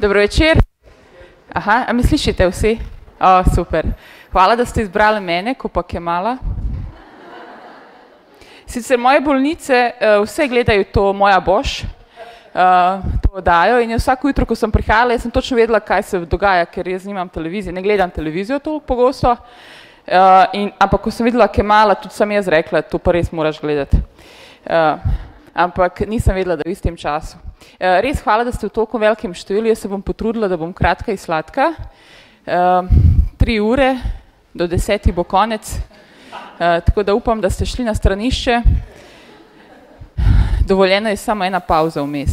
Dobro večer. Aha, a mi slišite vsi? O, super. Hvala, da ste izbrali mene, ko pa je mala. Sicer moje bolnice uh, vse gledajo to moja boš, uh, to dajo in vsako jutro, ko sem prihajala, sem točno vedela, kaj se dogaja, ker jaz nimam televizije, ne gledam televizijo toliko pogosto. Uh, in, ampak ko sem videla, kaj mala, tudi sem jaz rekla, to pa res moraš gledati. Ampak nisem vedela, da v istem času. Uh, res hvala, da ste v toliko velikem številu, jaz se bom potrudila, da bom kratka in sladka. Uh, tri ure, do desetih bo konec. Eh, tako da upam, da ste šli na stranišče. Dovoljena je samo ena pauza vmes.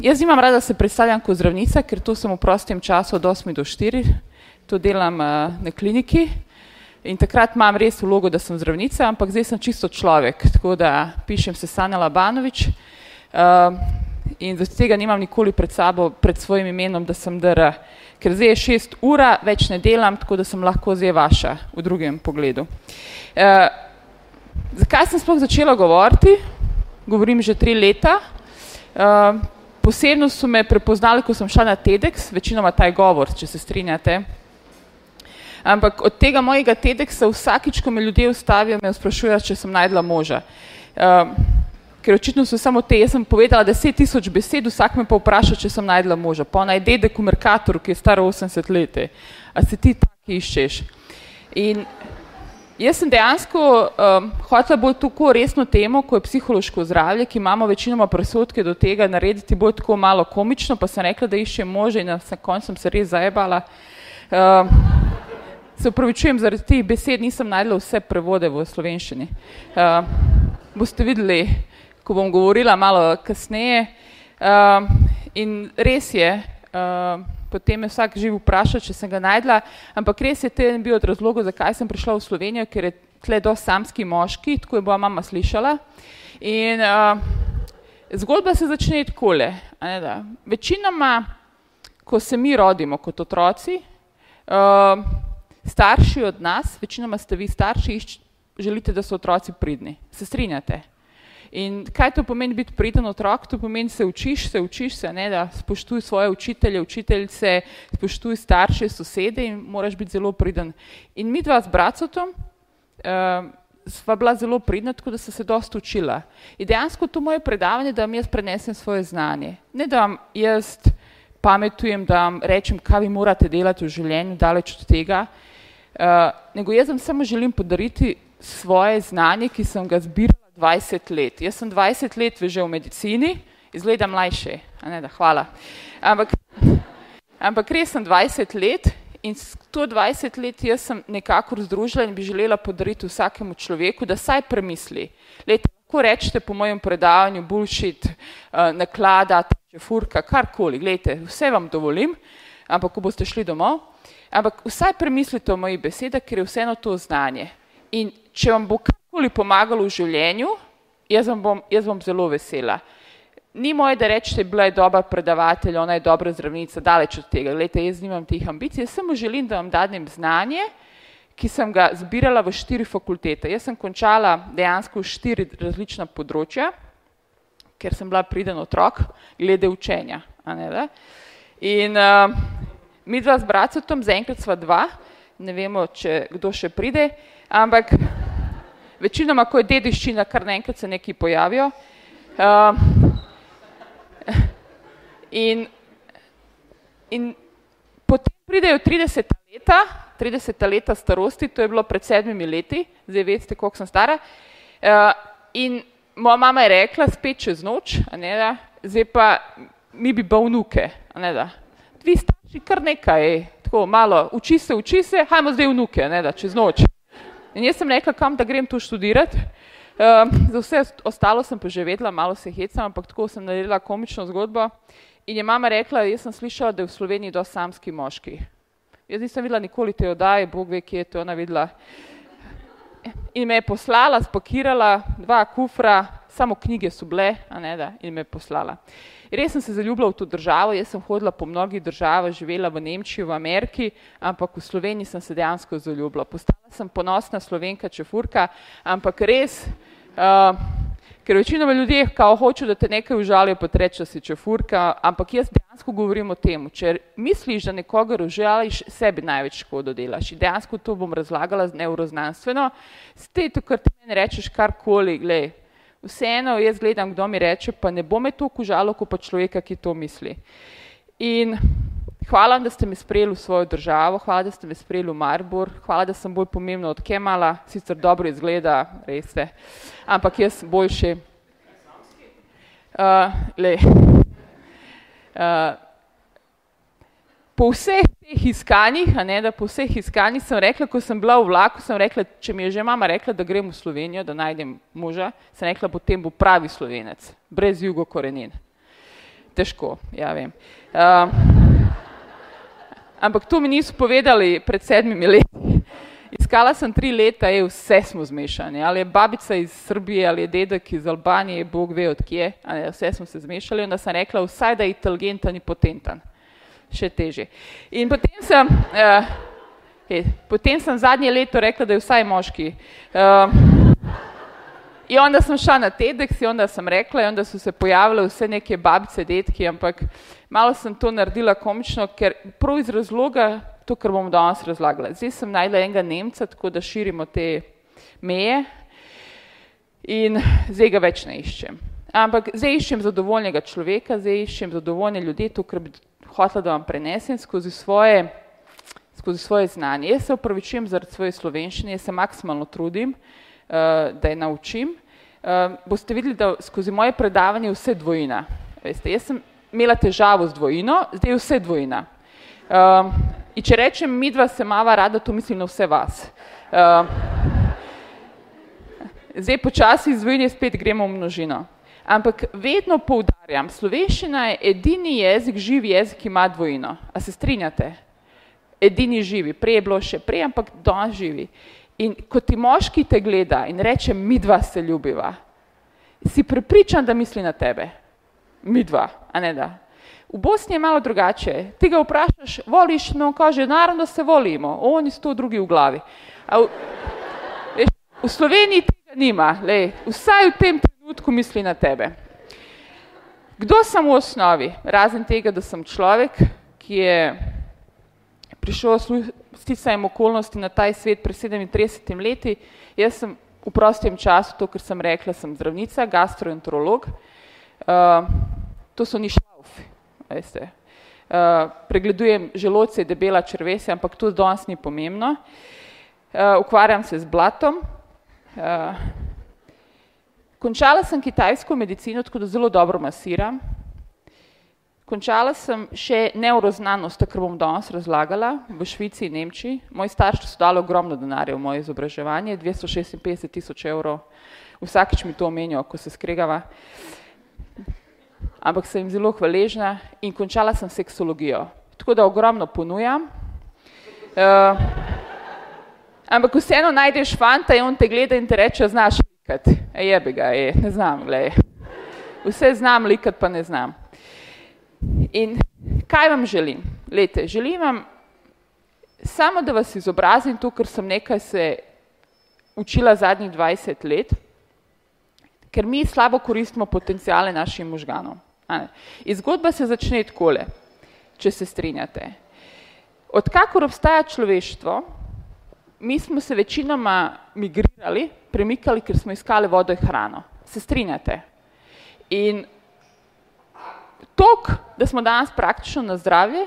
Jaz imam rada, da se predstavljam kot zdravnica, ker to sem v prostem času od 8 do 4, to delam na kliniki in takrat imam res vlogo, da sem zdravnica, ampak zdaj sem čisto človek, tako da pišem se Sanja Labanovič uh, in zato tega nimam nikoli pred sabo, pred svojim imenom, da sem dr ker zdaj je šest ura, več ne delam, tako da sem lahko zdaj vaša v drugem pogledu. E, zakaj sem sploh začela govoriti? Govorim že tri leta. E, posebno so me prepoznali, ko sem šla na TEDx, večinoma taj govor, če se strinjate. Ampak od tega mojega TEDxa vsakič, ko me ljudje ustavijo, me sprašujejo, če sem najdla moža. E, ker očitno so samo te, jaz sem povedala deset tisoč besed, vsak me pa vpraša, če sem najdla moža, pa naj dedek v Merkatoru, ki je star 80 let, a se ti taki iščeš. In jaz sem dejansko um, hotela bolj tako resno temo, ko je psihološko zdravje, ki imamo večinoma presodke do tega narediti bolj tako malo komično, pa sem rekla, da iščem moža in na koncu sem se res zajebala. Um, se upravičujem, zaradi teh besed nisem najdla vse prevode v slovenščini. Uh, boste videli, ko bom govorila malo kasneje. Uh, in res je, uh, potem me vsak živ vpraša, če sem ga najdla, ampak res je ten bil od razlogov, zakaj sem prišla v Slovenijo, ker je tle do samski moški, tako je bila mama slišala. In uh, zgodba se začne takole. Večinoma, ko se mi rodimo kot otroci, uh, starši od nas, večinoma ste vi starši, želite, da so otroci pridni. Se strinjate? In kaj to pomeni biti priden otrok? To pomeni se učiš, se učiš se, ne, da spoštuj svoje učitelje, učiteljice, spoštuj starše, sosede in moraš biti zelo priden. In mi dva z bracotom uh, sva bila zelo pridna, tako da sem se dosta učila. In dejansko to moje predavanje, da vam jaz prenesem svoje znanje. Ne da vam jaz pametujem, da vam rečem, kaj vi morate delati v življenju, daleč od tega, uh, nego jaz vam samo želim podariti svoje znanje, ki sem ga zbirala 20 let. Jaz sem 20 let že v medicini, izgledam mlajše, ne da, hvala. Ampak, ampak res sem 20 let in to 20 let jaz sem nekako združila in bi želela podariti vsakemu človeku, da saj premisli. Lete, lahko rečete po mojem predavanju bullshit, uh, naklada, furka, karkoli, gledajte, vse vam dovolim, ampak ko boste šli domov, ampak vsaj premislite o mojih besedah, ker je vseeno to znanje. In če vam bo karkoli pomagalo v življenju, jaz vam bom, jaz bom zelo vesela. Ni moje, da rečete, bila je dobra predavatelj, ona je dobra zdravnica, daleč od tega. Glejte, jaz nimam teh ambicij, jaz samo želim, da vam dadnem znanje, ki sem ga zbirala v štiri fakultete. Jaz sem končala dejansko štiri različna področja, ker sem bila priden otrok, glede učenja. Ne, In uh, mi dva z bracotom, zaenkrat sva dva, ne vemo, če kdo še pride, ampak večinoma, ko je dediščina, kar naenkrat se neki pojavijo. Uh, in, in potem pridejo 30 leta, 30 leta starosti, to je bilo pred sedmimi leti, zdaj veste, koliko sem stara. Uh, in moja mama je rekla, spet čez noč, ne, da, zdaj pa mi bi bal vnuke. Ne, da. Dvi starši kar nekaj, tako malo, uči se, uči se, hajmo zdaj vnuke, ne, da, čez noč. In jaz sem rekla, kam da grem tu študirati. Um, za vse ostalo sem pa že vedela, malo se hecam, ampak tako sem naredila komično zgodbo. In je mama rekla, jaz sem slišala, da je v Sloveniji do samski moški. Jaz nisem videla nikoli te odaje, Bog ve, kje je to ona videla. In me je poslala, spakirala, dva kufra, samo knjige so bile, a ne da, in me je poslala. Res sem se zaljubila v to državo, jaz sem hodila po mnogih državah, živela v Nemčiji, v Ameriki, ampak v Sloveniji sem se dejansko zaljubila. Postala sem ponosna slovenka, čefurka, ampak res, uh, Ker večinoma ljudje kao hočejo, da te nekaj užalijo, pa reče, da si čefurka, ampak jaz dejansko govorim o tem, če misliš, da nekoga užališ, sebi največ škodo delaš. In dejansko to bom razlagala neuroznanstveno. Ste to, kar ti meni rečeš karkoli, glej, vseeno jaz gledam, kdo mi reče, pa ne bo me toliko užalo, kot pa človeka, ki to misli. In hvala, da ste me sprejeli v svojo državo, hvala, da ste me sprejeli v Maribor, hvala, da sem bolj pomembna od Kemala, sicer dobro izgleda, res je, ampak jaz boljši. Uh, uh, po vseh teh iskanjih, ne, da po vseh iskanjih sem rekla, ko sem bila v vlaku, sem rekla, če mi je že mama rekla, da grem v Slovenijo, da najdem moža, sem rekla, potem bo pravi slovenec, brez jugo korenin. Težko, ja vem. Uh, ampak to mi niso povedali pred sedmimi leti. Iskala sem tri leta, je vse smo zmešani, ali je babica iz Srbije, ali je dedek iz Albanije, Bog ve od kje, ali vse smo se zmešali, onda sem rekla, vsaj da je inteligentan in potentan, še teže. In potem sem, uh, je, potem sem zadnje leto rekla, da je vsaj moški. Uh, I onda sam šla na TEDx i onda sam rekla i onda su se pojavile vse neke babice, detki, ampak malo sem to naredila komično, ker prav iz razloga, to, kar bom danes razlagala. Zdaj sem najdla enega Nemca, tako da širimo te meje in zdaj ga več ne iščem. Ampak zdaj iščem zadovoljnega človeka, zdaj iščem zadovoljne ljudi, to, kar bi hotela, da vam prenesem skozi svoje, skozi svoje znanje. Jaz se upravičujem zaradi svoje slovenščine, jaz se maksimalno trudim, uh, da je naučim. Uh, boste videli, da skozi moje predavanje vse dvojina. Veste, jaz sem imela težavo z dvojino, zdaj je vse dvojina. Uh, in če rečem, midva se mava rada, to mislim na vse vas. Uh, zdaj počasi iz dvojine spet gremo v množino. Ampak vedno poudarjam, slovenščina je edini jezik, živi jezik, ki ima dvojino. A se strinjate? Edini živi, prej je bilo še prej, ampak danes živi. In ko ti moški te gleda in reče, mi dva se ljubiva, si prepričan, da misli na tebe. Mi dva, a ne da. V Bosni je malo drugače. Ti ga vprašaš, voliš, no, kaže, naravno se volimo, oni sto drugi v glavi. A v, veš, v Sloveniji tega nima, lej, vsaj v tem trenutku misli na tebe. Kdo sem v osnovi? Razen tega, da sem človek, ki je prišel sticajem okolnosti na taj svet pred 37 leti. Jaz sem v prostem času, to, kar sem rekla, sem zdravnica, gastroenterolog. Uh, to so ni šlaufi, veste. Uh, pregledujem želodce, debela črvesja, ampak to danes ni pomembno. Uh, ukvarjam se z blatom. Uh, končala sem kitajsko medicino, tako da zelo dobro masiram. Končala sem še neuroznanost, kar bom danes razlagala, v Švici in Nemčiji. Moji starši so dali ogromno denarja v moje izobraževanje, 256 tisoč evrov. Vsakič mi to omenijo, ko se skregava. Ampak sem jim zelo hvaležna in končala sem seksologijo. Tako da ogromno ponujam. Uh, ampak vseeno najdeš fanta in on te gleda in te reče, znaš likat. E, jebi ga, je, ne znam, glej. Vse znam likat, pa ne znam. In kaj vam želim? Lete, želim vam samo, da vas izobrazim to, ker sem nekaj se učila zadnjih 20 let, ker mi slabo koristimo potencijale naših možganov. In zgodba se začne takole, če se strinjate. Odkakor obstaja človeštvo, mi smo se večinoma migrirali, premikali, ker smo iskali vodo in hrano. Se strinjate? In tok, da smo danes praktično na zdravje,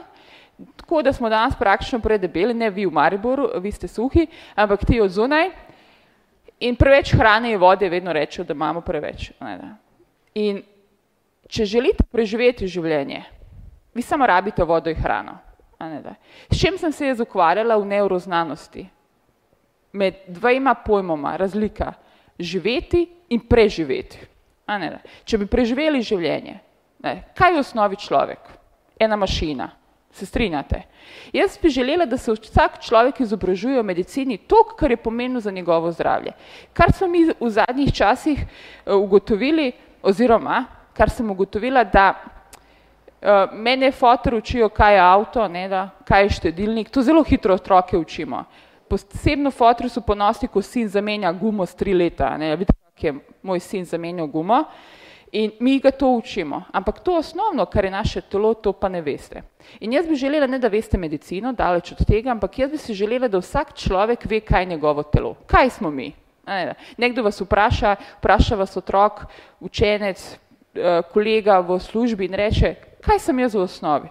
tako da smo danes praktično predebeli, ne vi v Mariboru, vi ste suhi, ampak ti od zunaj. In preveč hrane in vode vedno rečejo, da imamo preveč. In če želite preživeti življenje, vi samo rabite vodo in hrano. S čim sem se jaz ukvarjala v neuroznanosti? Med dvema pojmoma razlika živeti in preživeti. Če bi preživeli življenje, Ne. Kaj je v osnovi človek? Ena mašina. Se strinjate? Jaz bi želela, da se vsak človek izobražuje v medicini to, kar je pomenilo za njegovo zdravje. Kar smo mi v zadnjih časih eh, ugotovili, oziroma kar sem ugotovila, da uh, mene fotor učijo, kaj je avto, ne, da, kaj je štedilnik, to zelo hitro otroke učimo. Posebno fotor so ponosni, ko sin zamenja gumo s tri leta, ne, vidite, ki je moj sin zamenjal gumo in mi ga to učimo. Ampak to osnovno, kar je naše telo, to pa ne veste. In jaz bi želela, ne da veste medicino, daleč od tega, ampak jaz bi si želela, da vsak človek ve, kaj je njegovo telo. Kaj smo mi? Nekdo vas vpraša, vpraša vas otrok, učenec, eh, kolega v službi in reče, kaj sem jaz v osnovi?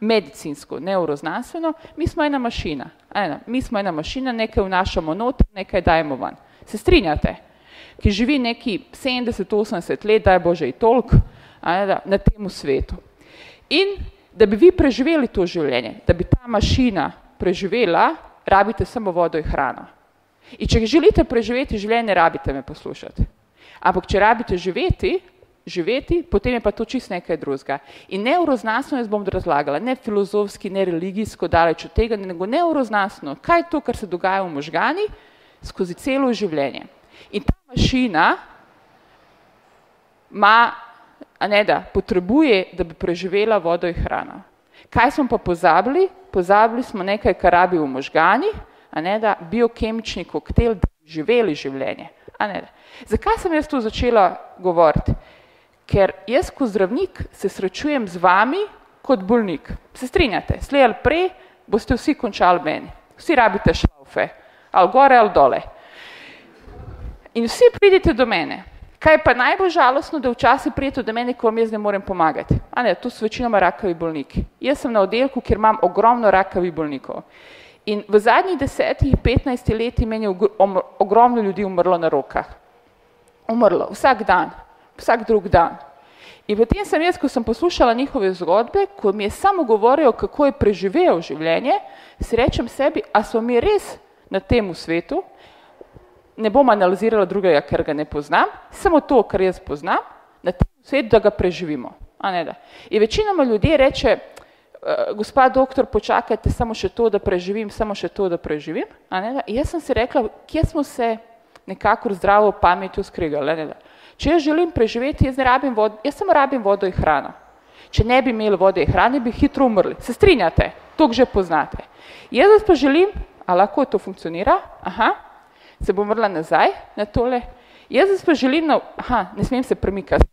Medicinsko, neuroznanstveno, mi smo ena mašina. Mi smo ena mašina, nekaj vnašamo noter, nekaj dajemo ven. Se strinjate? Ki živi neki 70-80 let, daj Bože i tolk, na temu svetu. In da bi vi preživeli to življenje, da bi ta mašina preživela, rabite samo vodo in hrano. In če želite preživeti življenje, rabite me poslušati. Ampak če rabite živeti, živeti, potem je pa to čist nekaj drugega. In neuroznanstveno jaz bom razlagala, ne filozofski, ne religijsko, daleč od tega, nego neuroznanstveno, kaj je to, kar se dogaja v možgani skozi celo življenje. In ta mašina ima, a ne da, potrebuje, da bi preživela vodo in hrano. Kaj smo pa pozabili? Pozabili smo nekaj, kar rabi v možgani, a ne da, biokemični koktel, da bi živeli življenje. Zakaj sem jaz tu začela govoriti? Ker jaz kot zdravnik se srečujem z vami kot bolnik. Se strinjate, slej ali prej boste vsi končali meni. Vsi rabite šlaufe, ali gore ali dole. In vsi pridite do mene. Kaj pa najbolj žalostno, da včasih prijete do mene, ko vam jaz ne morem pomagati. A ne, tu so večinoma rakavi bolniki. Jaz sem na oddelku, kjer imam ogromno rakavi bolnikov. In v zadnjih desetih, petnajstih letih meni je ogromno ljudi umrlo na rokah. Umrlo, vsak dan vsak drug dan. In potem sem jaz, ko sem poslušala njihove zgodbe, ko mi je samo govoril, kako je preživel življenje, si rečem sebi, a so mi res na tem svetu, ne bom analizirala drugega, ker ga ne poznam, samo to, kar jaz poznam, na tem svetu, da ga preživimo. Ne da. In večinoma ljudje reče, eh, gospa doktor, počakajte samo še to, da preživim, samo še to, da preživim. Ne da. In jaz sem si rekla, kje smo se nekako zdravo pametjo skregali. Če jaz želim preživeti, jaz vodo, jaz samo rabim vodo in hrano. Če ne bi imeli vode in hrane, bi hitro umrli. Se strinjate? To že poznate. Jaz pa želim, a lahko to funkcionira, aha, se bom vrla nazaj na tole. Jaz pa želim, na, aha, ne smem se premikati.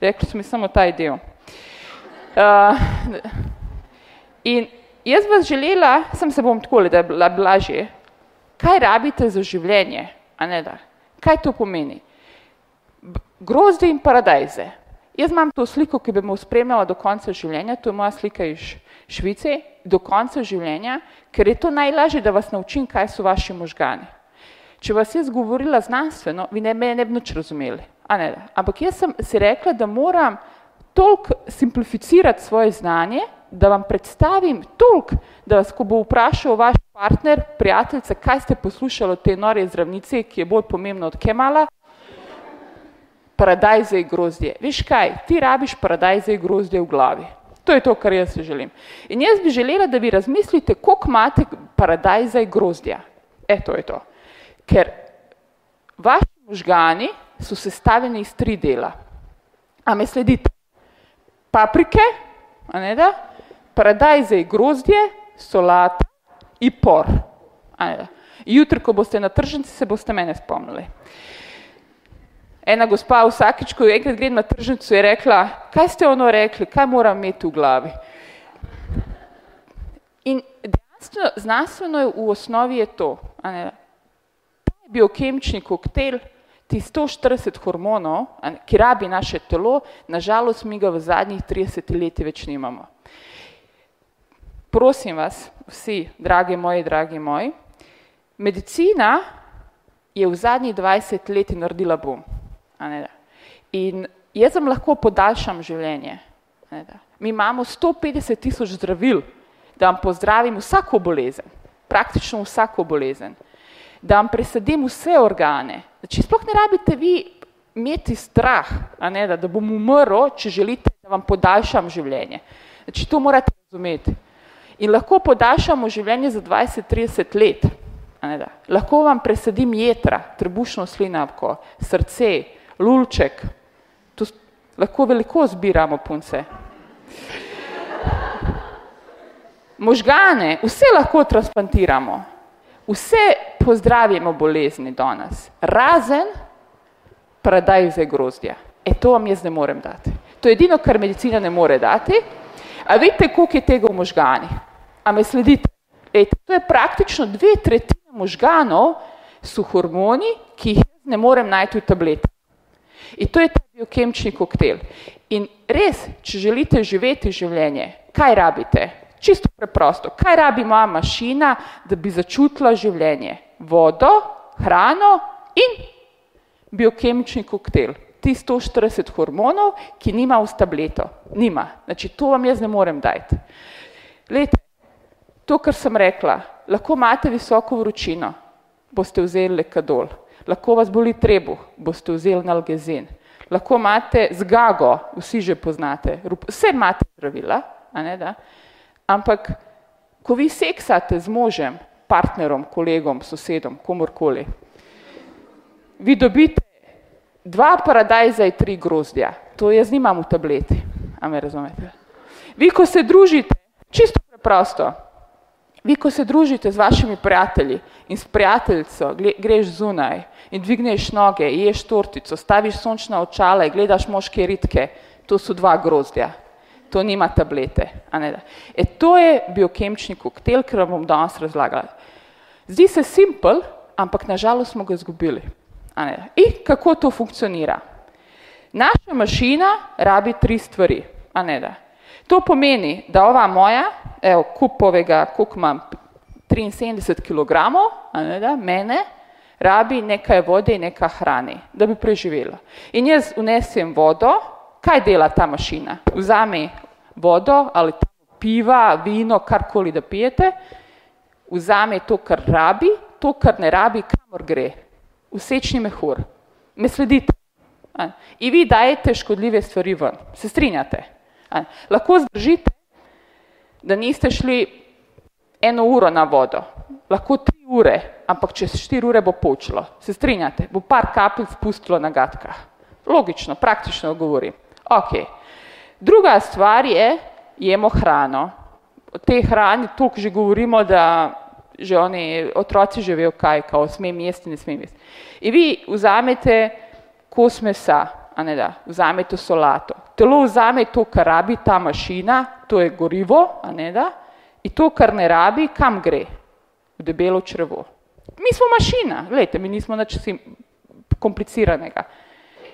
Rekli so mi samo ta del. Uh, in jaz vas želela, sem se bom takole, da je bila blažje, kaj rabite za življenje, a ne da? Kaj to pomeni? Grozdi in paradajze. Jaz imam to sliko, ki bi me spremljala do konca življenja, to je moja slika iz Švice, do konca življenja, ker je to najlažje, da vas naučim, kaj so vaši možgani. Če vas jaz govorila znanstveno, vi ne me ne bi nič razumeli. Ne, ampak jaz sem si rekla, da moram toliko simplificirati svoje znanje, da vam predstavim toliko, da vas, ko bo vprašal vaš partner, prijateljica, kaj ste poslušali od te nore zdravnice, ki je bolj pomembna od Kemala, paradajze in grozdje. Veš kaj, ti rabiš paradajze in grozdje v glavi. To je to, kar jaz si želim. In jaz bi želela, da vi razmislite, koliko imate paradajza in grozdja. E, to je to. Ker vaši možgani so sestavljeni iz tri dela. A me sledite? Paprike, a ne da? Paradajze in grozdje, solata in por. Jutri, ko boste na tržnici, se boste mene spomnili ena gospa vsakič, ko enkrat grem na tržnico, je rekla, kaj ste ono rekli, kaj moram imeti v glavi. In dejansko, znanstveno je v osnovi je to, ne, ta biokemični koktejl, ti 140 hormonov, ne, ki rabi naše telo, nažalost mi ga v zadnjih 30 leti več nimamo. Prosim vas, vsi, dragi moji, dragi moji, medicina je v zadnjih 20 leti naredila bom. In jaz vam lahko podaljšam življenje. Mi imamo 150 tisoč zdravil, da vam pozdravim vsako bolezen, praktično vsako bolezen, da vam presadim vse organe. Znači, sploh ne rabite vi imeti strah, ne, da, da bom umrl, če želite, da vam podaljšam življenje. Znači, to morate razumeti. In lahko podaljšamo življenje za 20-30 let. Ne, lahko vam presadim jetra, trebušno slinavko, srce, lulček, tu lahko veliko zbiramo punce. Možgane, vse lahko transplantiramo, vse pozdravimo bolezni danes, razen paradajze grozdja. E to vam jaz ne morem dati. To je edino, kar medicina ne more dati. A vidite, koliko je tega v možgani? A me sledite? Ejte, to je praktično dve tretjine možganov, so hormoni, ki jih ne morem najti v tableti. In to je ta biokemični koktejl. In res, če želite živeti življenje, kaj rabite? Čisto preprosto. Kaj rabi moja mašina, da bi začutila življenje? Vodo, hrano in biokemični koktejl. Ti 140 hormonov, ki nima v tableto. Nima. Znači, to vam jaz ne morem dati. Lejte, to, kar sem rekla, lahko imate visoko vročino, boste vzeli lekadol. Lahko vas boli trebuh, boste vzeli nalgezin. Lahko imate zgago, vsi že poznate, vse imate zdravila, ne da? Ampak, ko vi seksate z možem, partnerom, kolegom, sosedom, komorkoli, vi dobite dva paradajza in tri grozdja. To jaz nimam v tableti, a me razumete? Vi, ko se družite, čisto preprosto, vi, ko se družite z vašimi prijatelji in s prijateljico, greš zunaj in dvigneš noge, ješ tortico, staviš sončna očala in gledaš moške ritke, to so dva grozdja. To nima tablete. Ne. E to je biokemični koktejl, ki vam bom danes razlagala. Zdi se simpel, ampak nažalost smo ga izgubili. In kako to funkcionira? Naša mašina rabi tri stvari. A ne da. To pomeni, da ova moja, evo, kupovega, koliko imam, 73 kg, ne da, mene, rabi nekaj vode in nekaj hrane, da bi preživela. In jaz unesem vodo, kaj dela ta mašina? Vzame vodo ali piva, vino, karkoli da pijete, vzame to, kar rabi, to, kar ne rabi, kamor gre? V sečni mehur. Me sledite? In vi dajete škodljive stvari ven. Se strinjate? Lahko zdržite, da niste šli eno uro na vodo. Lahko tri ure, ampak čez štiri ure bo počilo. Se strinjate? Bo par kapljic spustilo na gatkah. Logično, praktično govorim. Ok. Druga stvar je, jemo hrano. O tej hrani toliko že govorimo, da že oni otroci že vejo kaj, kao smem jesti, ne smem jesti. In vi vzamete kos mesa, a ne da, vzamete solato. Telo vzame to, kar rabi ta mašina, to je gorivo, a ne da, in to, kar ne rabi, kam gre? V debelo črevo. Mi smo mašina, gledajte, mi nismo nič kompliciranega.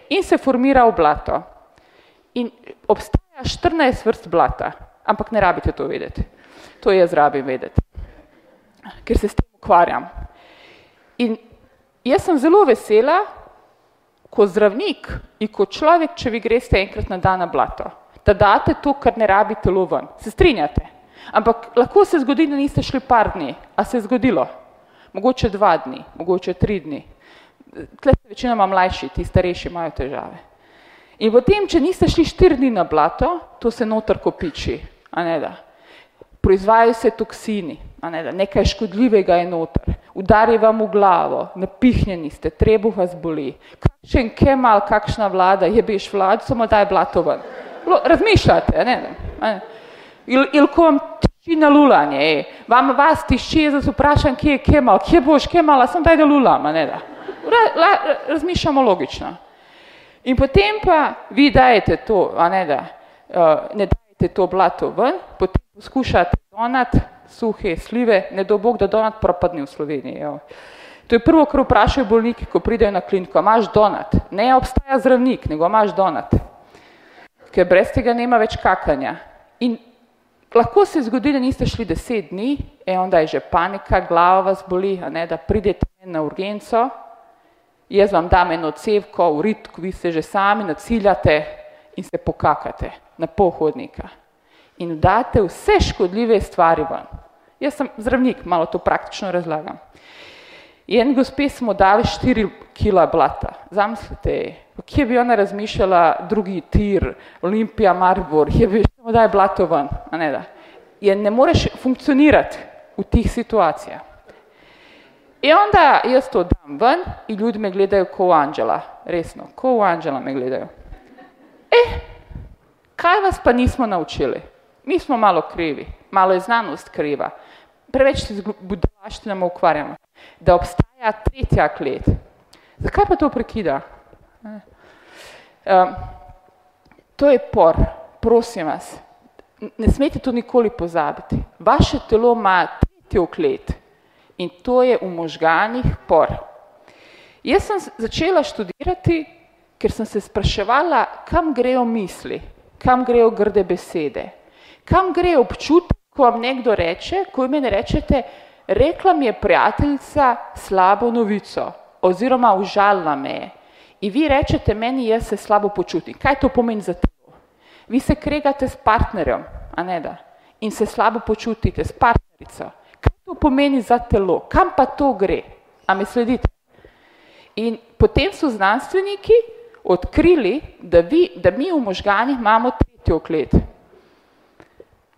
In se formira v blato. In obstaja 14 vrst blata, ampak ne rabite to vedeti. To jaz rabim vedeti, ker se s tem ukvarjam. In jaz sem zelo vesela, ko zdravnik in ko človek, če vi greste enkrat na dan na blato, da date to, kar ne rabi telo ven. Se strinjate? Ampak lahko se zgodi, da niste šli par dni, a se je zgodilo? Mogoče dva dni, mogoče tri dni. Tle se večinoma mlajši, ti starejši imajo težave. In potem, če niste šli štiri dni na blato, to se noter kopiči, a ne da. Proizvajajo se toksini, ne nekaj škodljivega je noter, udari vam v glavo, napihnjeni ste, trebuh vas boli. Kakšen kemal, kakšna vlada, je biš vlad, samo daj blato ven. Razmišljate, a ne da. Il, il ko vam tiši na lulanje, ej. vam vas tiši, jaz vprašam, kje je kemal, kje boš kemal, sem daj da lulam, a ne da. Ra, la, razmišljamo logično. In potem pa vi dajete to, a ne da, uh, ne dajete to blato ven, potem poskušate donat suhe slive, ne do Bog, da donat propadne v Sloveniji. Jo. To je prvo, kar vprašajo bolniki, ko pridejo na kliniko, imaš donat? Ne obstaja zdravnik, nego imaš donat. Ker brez tega nema več kakanja. In lahko se zgodi, da niste šli deset dni, e onda je že panika, glava vas boli, a ne, da pridete na urgenco, jaz vam dam eno cevko, v ritku, vi se že sami naciljate in se pokakate na pol hodnika. In date vse škodljive stvari ven. Jaz sem zdravnik, malo to praktično razlagam. In gospe smo dali štiri kila blata. Zamislite, kje bi ona razmišljala drugi tir, Olimpija, Maribor, kje bi samo daj blato ven, a ne da. Je ne moreš funkcionirati v tih situacijah. In onda jaz to dam ven in ljudi me gledajo kot anđela, resno, kot anđela me gledajo. Eh, kaj vas pa nismo naučili? Mi smo malo krivi, malo je znanost kriva, preveč se z budalaštinama ukvarjamo, da obstaja tretja klet. Zakaj pa to prekida? Um, to je por, prosim vas, ne smete to nikoli pozabiti. Vaše telo ima tretjo klet in to je v možganih por. Jaz sem začela študirati, ker sem se spraševala, kam grejo misli, kam grejo grde besede, kam gre občutek, ko vam nekdo reče, ko ime ne rečete, rekla mi je prijateljica slabo novico oziroma užalila me je. In vi rečete meni, jaz se slabo počutim. Kaj to pomeni za telo? Vi se kregate s partnerjem, a ne da, in se slabo počutite s partnerico. Kaj to pomeni za telo? Kam pa to gre? A mi sledite? In potem so znanstveniki odkrili, da, vi, da mi v možganih imamo tretjo klet.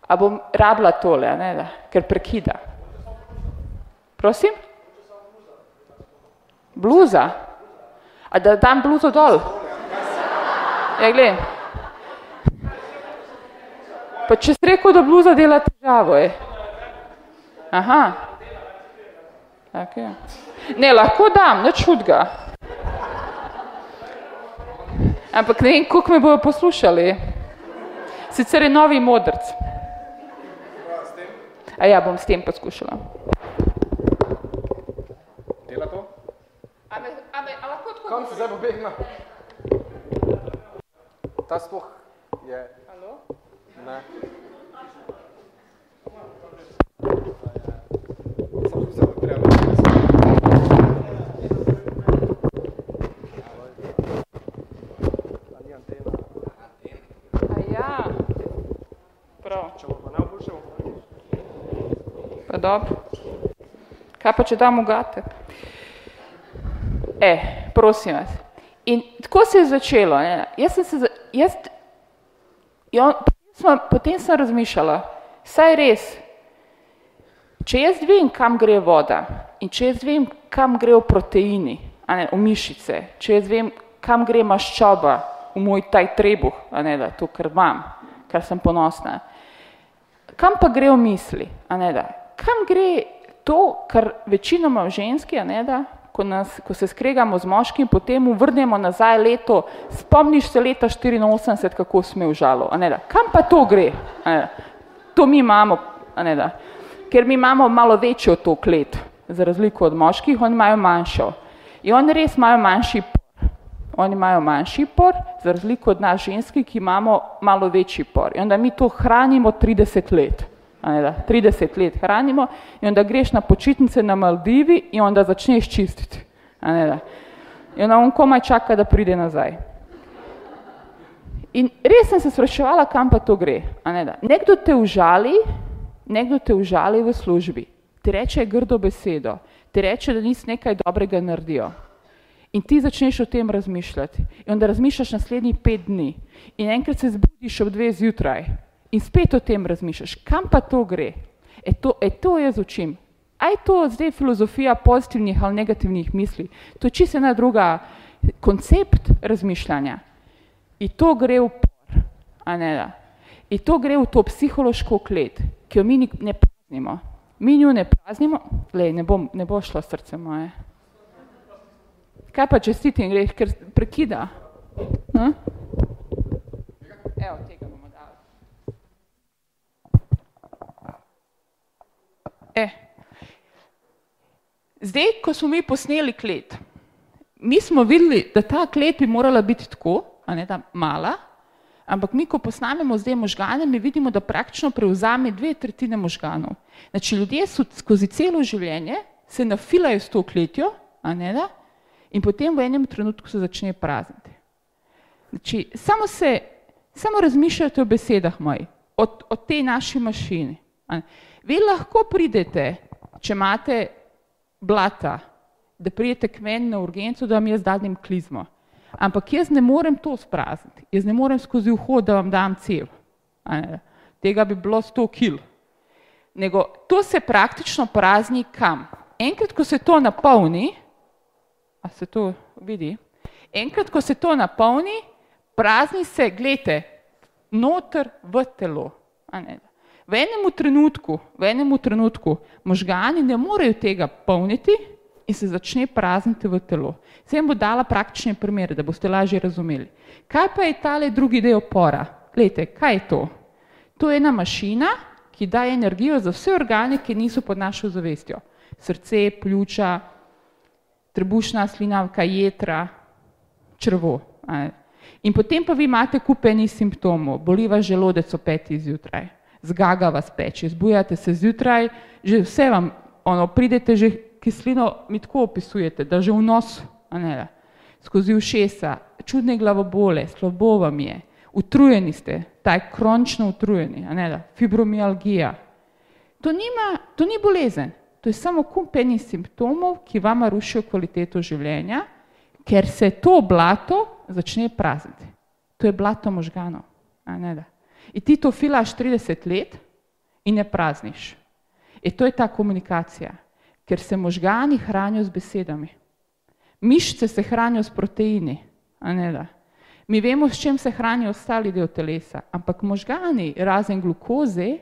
A bom rabila tole, ne, da, ker prekida. Prosim? Bluza? A da dam bluzo dol? Ja, gled. Pa če si rekel, da bluza dela težavo, je. Aha. Okay. Ne, lahko dam, nič hudga. Ampak ne vem, koliko me bojo poslušali. Sicer je novi modrc. A ja, bom s tem poskušala. Dela to? A, me, a, me, a lahko tako Kam se zdaj pobegna? Ta sploh je... Halo? Ne. Samo se treba. A ni antena. A ja. Prav. Če bo pa najboljše, bo Pa dobro. Kaj pa, če dam ugate? E, prosim vas. In tako se je začelo. Ne? Jaz sem se, za- jaz, jo, potem, sem, potem sem razmišljala, saj res, če jaz vem, kam gre voda in če jaz vem, kam grejo proteini, a ne, v mišice, če jaz vem, kam gre maščoba v moj taj trebuh, a ne, da, to, kar imam, kar sem ponosna, kam pa grejo misli, a ne da? Kam gre to, kar večinoma ženski, a ne da, ko, nas, ko se skregamo z moškim, potem vrnemo nazaj leto, spomniš se leta 84, kako si me užalo, a ne da? Kam pa to gre? A ne da? To mi imamo, a ne da? Ker mi imamo malo večjo to klet, za razliko od moških, oni imajo manjšo. In oni res imajo manjši. Oni imajo manjši por, za razliko od nas ženski, ki imamo malo večji por. In onda mi to hranimo 30 let. 30 let hranimo in onda greš na počitnice na Maldivi in onda začneš čistiti. A ne da. In onda on komaj čaka, da pride nazaj. In res sem se spraševala, kam pa to gre. A ne da. Nekdo te užali, nekdo te užali v službi, ti reče grdo besedo, ti reče, da nisi nekaj dobrega naredijo. In ti začneš o tem razmišljati. In onda razmišljaš naslednjih pet dni. In enkrat se zbudiš ob dve zjutraj in spet o tem razmišljaš. Kam pa to gre? E to, e to jaz učim. A je to zdaj filozofija pozitivnih ali negativnih misli? To je čisto ena druga koncept razmišljanja. In to gre v por, a ne da. In to gre v to psihološko klet, ki jo mi ne praznimo. Mi njo ne praznimo, lej, ne, bom, ne bo šlo srce moje. Kaj pa čestitim greš, ker prekida? Hm? Evo, tega bomo dali. E. Zdaj, ko smo mi posneli klet, mi smo videli, da ta klet bi morala biti tako, a ne da mala, ampak mi, ko posnamemo zdaj možgane, mi vidimo, da praktično prevzame dve tretjine možganov. Znači, ljudje so skozi celo življenje se nafilajo s to kletjo, a ne da, in potem v enem trenutku se začne prazniti. Znači, samo se, samo razmišljajte o besedah mojih, o, o tej naši mašini. A ne. Vi lahko pridete, če imate blata, da pridete k meni na urgenco, da vam jaz dadim klizmo. Ampak jaz ne morem to sprazniti, jaz ne morem skozi vhod, da vam dam cev. A ne. Tega bi bilo sto kil. Nego to se praktično prazni kam? Enkrat, ko se to napolni, a se to vidi, enkrat, ko se to napolni, prazni se, gledajte, noter v telo. V enem trenutku, v enem trenutku možgani ne morejo tega polniti, in se začne prazniti v telo. Zdaj bom dala praktične primere, da boste lažje razumeli. Kaj pa je tale drugi del opora? Glejte, kaj je to? To je ena mašina, ki daje energijo za vse organe, ki niso pod našo zavestjo. Srce, pljuča, trebušna slinavka, jetra, črvo. In potem pa vi imate kupeni simptomov, boli vas želodec o petih zjutraj, zgaga vas peče, zbujate se zjutraj, že vse vam, ono, pridete že kislino, mi tako opisujete, da že v nos, a ne, skozi ušesa, čudne glavobole, slabo vam je, utrujeni ste, taj kronično utrujeni, a ne, fibromialgija. To, nima, to ni bolezen, to je samo kupeni simptomov, ki vama rušijo kvaliteto življenja, ker se to blato začne prazniti. To je blato možganov. In ti to filaš 30 let in ne prazniš. In to je ta komunikacija, ker se možgani hranijo z besedami. Mišice se hranijo s proteini. Mi vemo, s čim se hranijo ostali del telesa, ampak možgani, razen glukoze,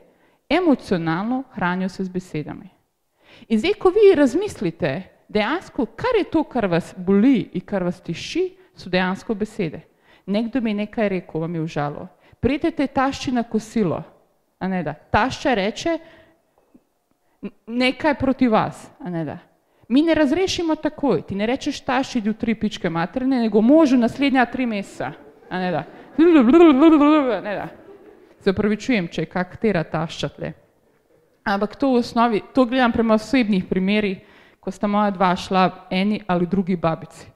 emocionalno hranijo se z besedami. In zdaj, ko vi razmislite, dejansko, kar je to, kar vas boli in kar vas tiši, so dejansko besede. Nekdo mi je nekaj rekel, vam je užalo. Pridete tašči na kosilo, a ne da. Tašča reče nekaj proti vas, a ne da. Mi ne razrešimo takoj, ti ne rečeš tašči do tri pičke materne, nego možu naslednja tri meseca, a ne da. Ne da. Se upravičujem, če je kak tera tašča tle. Ampak to v osnovi, to gledam prema osebnih primerih, ko sta moja dva šla eni ali drugi babici.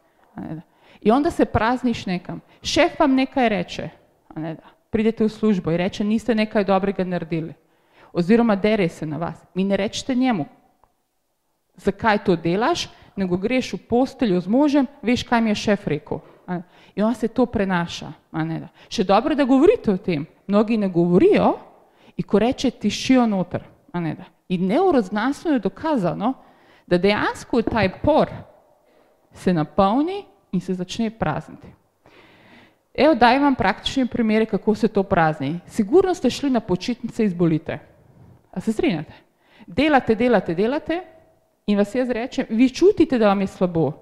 In onda se prazniš nekam. Šef vam nekaj reče, ne pridete v službo in reče, niste nekaj dobrega naredili. Oziroma dere se na vas. Mi ne rečete njemu, zakaj to delaš, nego greš v posteljo z možem, veš, kaj mi je šef rekel. In on se to prenaša. Še dobro, da govorite o tem. Mnogi ne govorijo in ko reče, tišijo noter. In neuroznanstveno je dokazano, da dejansko ta por se napolni in se začne prazniti. Evo, daj vam praktične primere, kako se to prazni. Sigurno ste šli na počitnice iz bolite. A se strinjate? Delate, delate, delate in vas jaz rečem, vi čutite, da vam je slabo,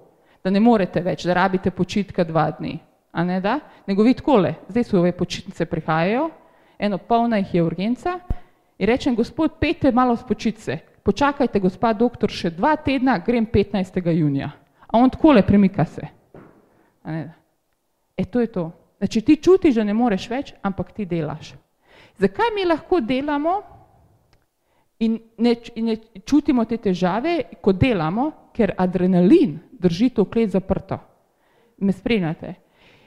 da ne morete več, da rabite počitka dva dni. A ne da? Nego vi takole, zdaj so ove počitnice prihajajo, eno polna jih je urgenca in rečem, gospod, pejte malo spočitce, počakajte, gospa doktor, še dva tedna, grem 15. junija. A on takole premika se. E to je to. Znači ti čutiš, da ne moreš več, ampak ti delaš. Zakaj mi lahko delamo in ne, in ne čutimo te težave, ko delamo, ker adrenalin drži to klet zaprto. Me spremljate.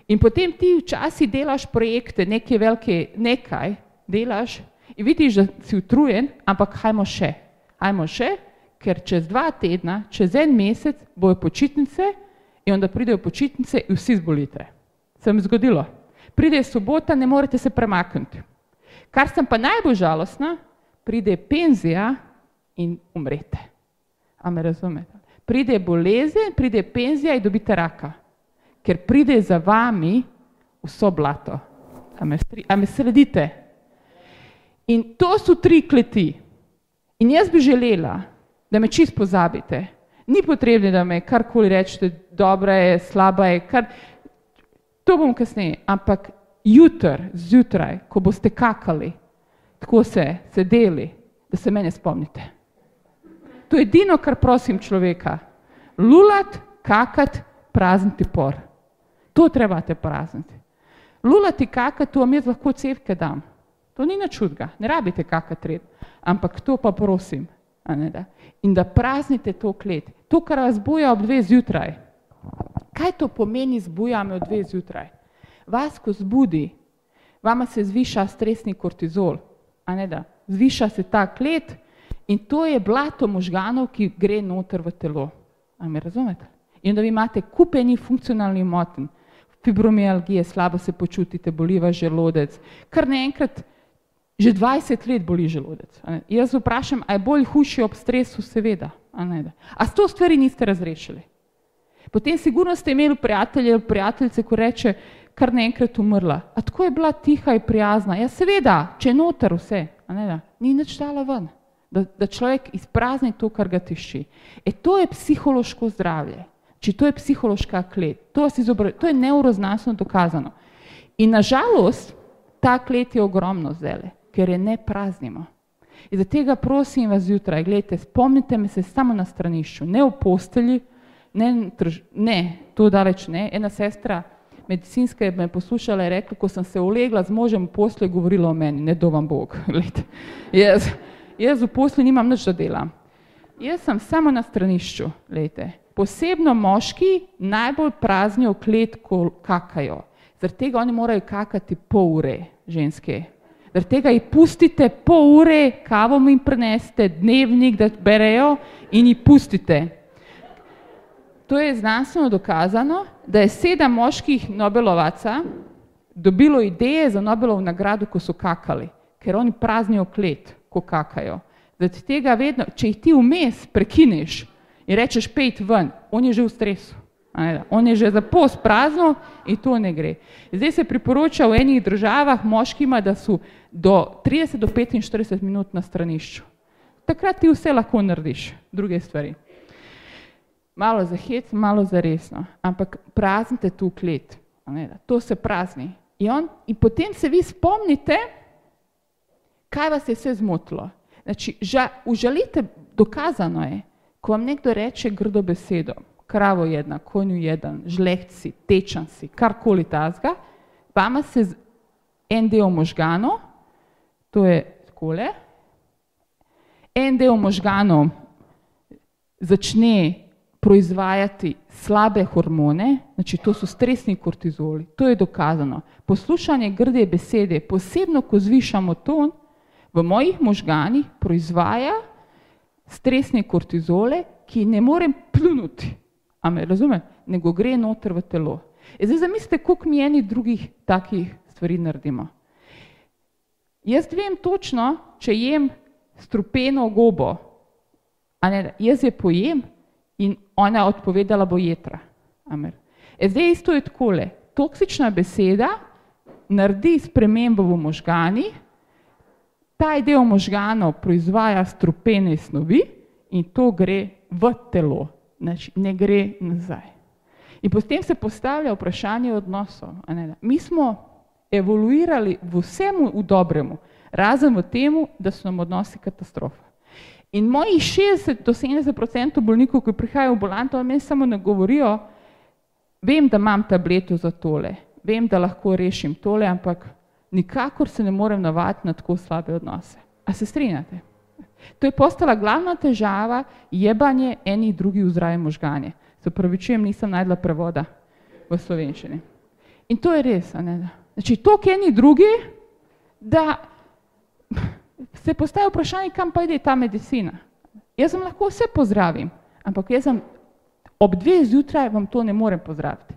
In potem ti včasih delaš projekte, nekaj velike, nekaj delaš in vidiš, da si utrujen, ampak hajmo še, hajmo še, ker čez dva tedna, čez en mesec bojo počitnice in onda pridejo počitnice in vsi zbolite. Se mi zgodilo. Pride sobota, ne morete se premakniti. Kar sem pa najbolj žalostna, pride penzija in umrete. A me razumete? Pride bolezen, pride penzija in dobite raka. Ker pride za vami vso blato. A me, a me sledite? In to so tri kleti. In jaz bi želela, da me čist pozabite. Ni potrebno, da me karkoli rečete, dobra je, slaba je, kar, to bom kasneje, ampak jutr, zjutraj, ko boste kakali, tako se sedeli, da se mene spomnite. To je edino, kar prosim človeka. Lulat, kakat, prazniti por. To trebate prazniti. Lulati, kakati, to vam jaz lahko cevke dam. To ni načudga, ne rabite kakati red. Ampak to pa prosim, ne, da. in da praznite to klet. To, kar vas boja ob dve zjutraj. Kaj to pomeni zbuja me ob dve zjutraj? Vas, ko zbudi, vama se zviša stresni kortizol, a ne da, zviša se ta klet in to je blato možganov, ki gre noter v telo. A me razumete? In da vi imate kupeni funkcionalni moten, fibromialgije, slabo se počutite, boli vas želodec, kar naenkrat že 20 let boli želodec. Jaz vprašam, a je bolj hujši ob stresu? Seveda. A, ne, a s to stvari niste razrešili? Potem sigurno ste imeli prijatelje ali prijateljice, ko reče, kar naenkrat umrla. A tako je bila tiha in prijazna. Ja, seveda, če je noter vse, a ne da, ni nič dala ven. da, da človek izprazni to, kar ga tiši. E to je psihološko zdravje, če to je psihološka klet, to, to je neuroznanstveno dokazano. In nažalost, ta klet je ogromno zdaj, ker je ne praznimo. In zato prosim vas zjutraj, gledajte, spomnite me se samo na stranišču, ne v postelji, ne, ne to daleč ne. Ena sestra medicinska je me poslušala in rekla, ko sem se ulegla z možem v postelji, govorila o meni, ne do vam Bog. jaz, jaz v postelji nimam nič da delam. Jaz sem samo na stranišču, gledajte. Posebno moški najbolj praznijo klet, ko kakajo. Zaradi tega oni morajo kakati pol ure, ženske. Zaradi tega jih pustite pol ure, kavo jim preneste, dnevnik, da berejo in jih pustite. To je znanstveno dokazano, da je sedem moških Nobelovaca dobilo ideje za Nobelov nagrado, ko so kakali, ker oni praznijo klet, ko kakajo. Zaradi tega vedno, če jih ti vmes prekineš in rečeš pet ven, on je že v stresu. On je že za post prazno in to ne gre. Zdaj se priporoča v enih državah moškima, da so do 30 do 45 minut na stranišču. Takrat ti vse lahko narediš, druge stvari. Malo za hec, malo za resno, ampak praznite tu klet, to se prazni. In, on, in potem se vi spomnite, kaj vas je vse zmotilo. Znači, ža, užalite, dokazano je, ko vam nekdo reče grdo besedo, kravo jedna, konju jedan, žlehci, tečanci, karkoli tazga, vama se en del možganov, to je takole, en del možganov začne proizvajati slabe hormone, znači to so stresni kortizoli, to je dokazano. Poslušanje grde besede, posebno ko zvišamo ton, v mojih možganih proizvaja stresne kortizole, ki ne morem pljunuti, a me razume, nego gre noter v telo. E zdaj zamislite, koliko mi eni drugih takih stvari naredimo. Jaz vem točno, če jem strupeno gobo, a ne, jaz je pojem in ona odpovedala bo jetra. Amen. E zdaj isto je takole, toksična beseda naredi spremembo v možgani, ta del možganov proizvaja strupene snovi in to gre v telo, znači ne gre nazaj. In potem se postavlja vprašanje odnosov. Mi smo evoluirali v vsemu v dobremu, razen v temu, da so nam odnosi katastrofa. In mojih 60 do 70 odstotkov bolnikov, ki prihajajo v bolanto, me samo ne govorijo, vem, da imam tableto za tole, vem, da lahko rešim tole, ampak nikakor se ne morem navaditi na tako slabe odnose. A se strinjate? To je postala glavna težava, jebanje enih drugih v zdrave možganje. Se pravičujem, nisem najdla prevoda v slovenščini. In to je res, a ne? Znači, toliko eni drugi, da se postaje vprašanje, kam pa ide ta medicina. Jaz vam lahko vse pozdravim, ampak jaz sem ob dveh zjutraj vam to ne morem pozdraviti.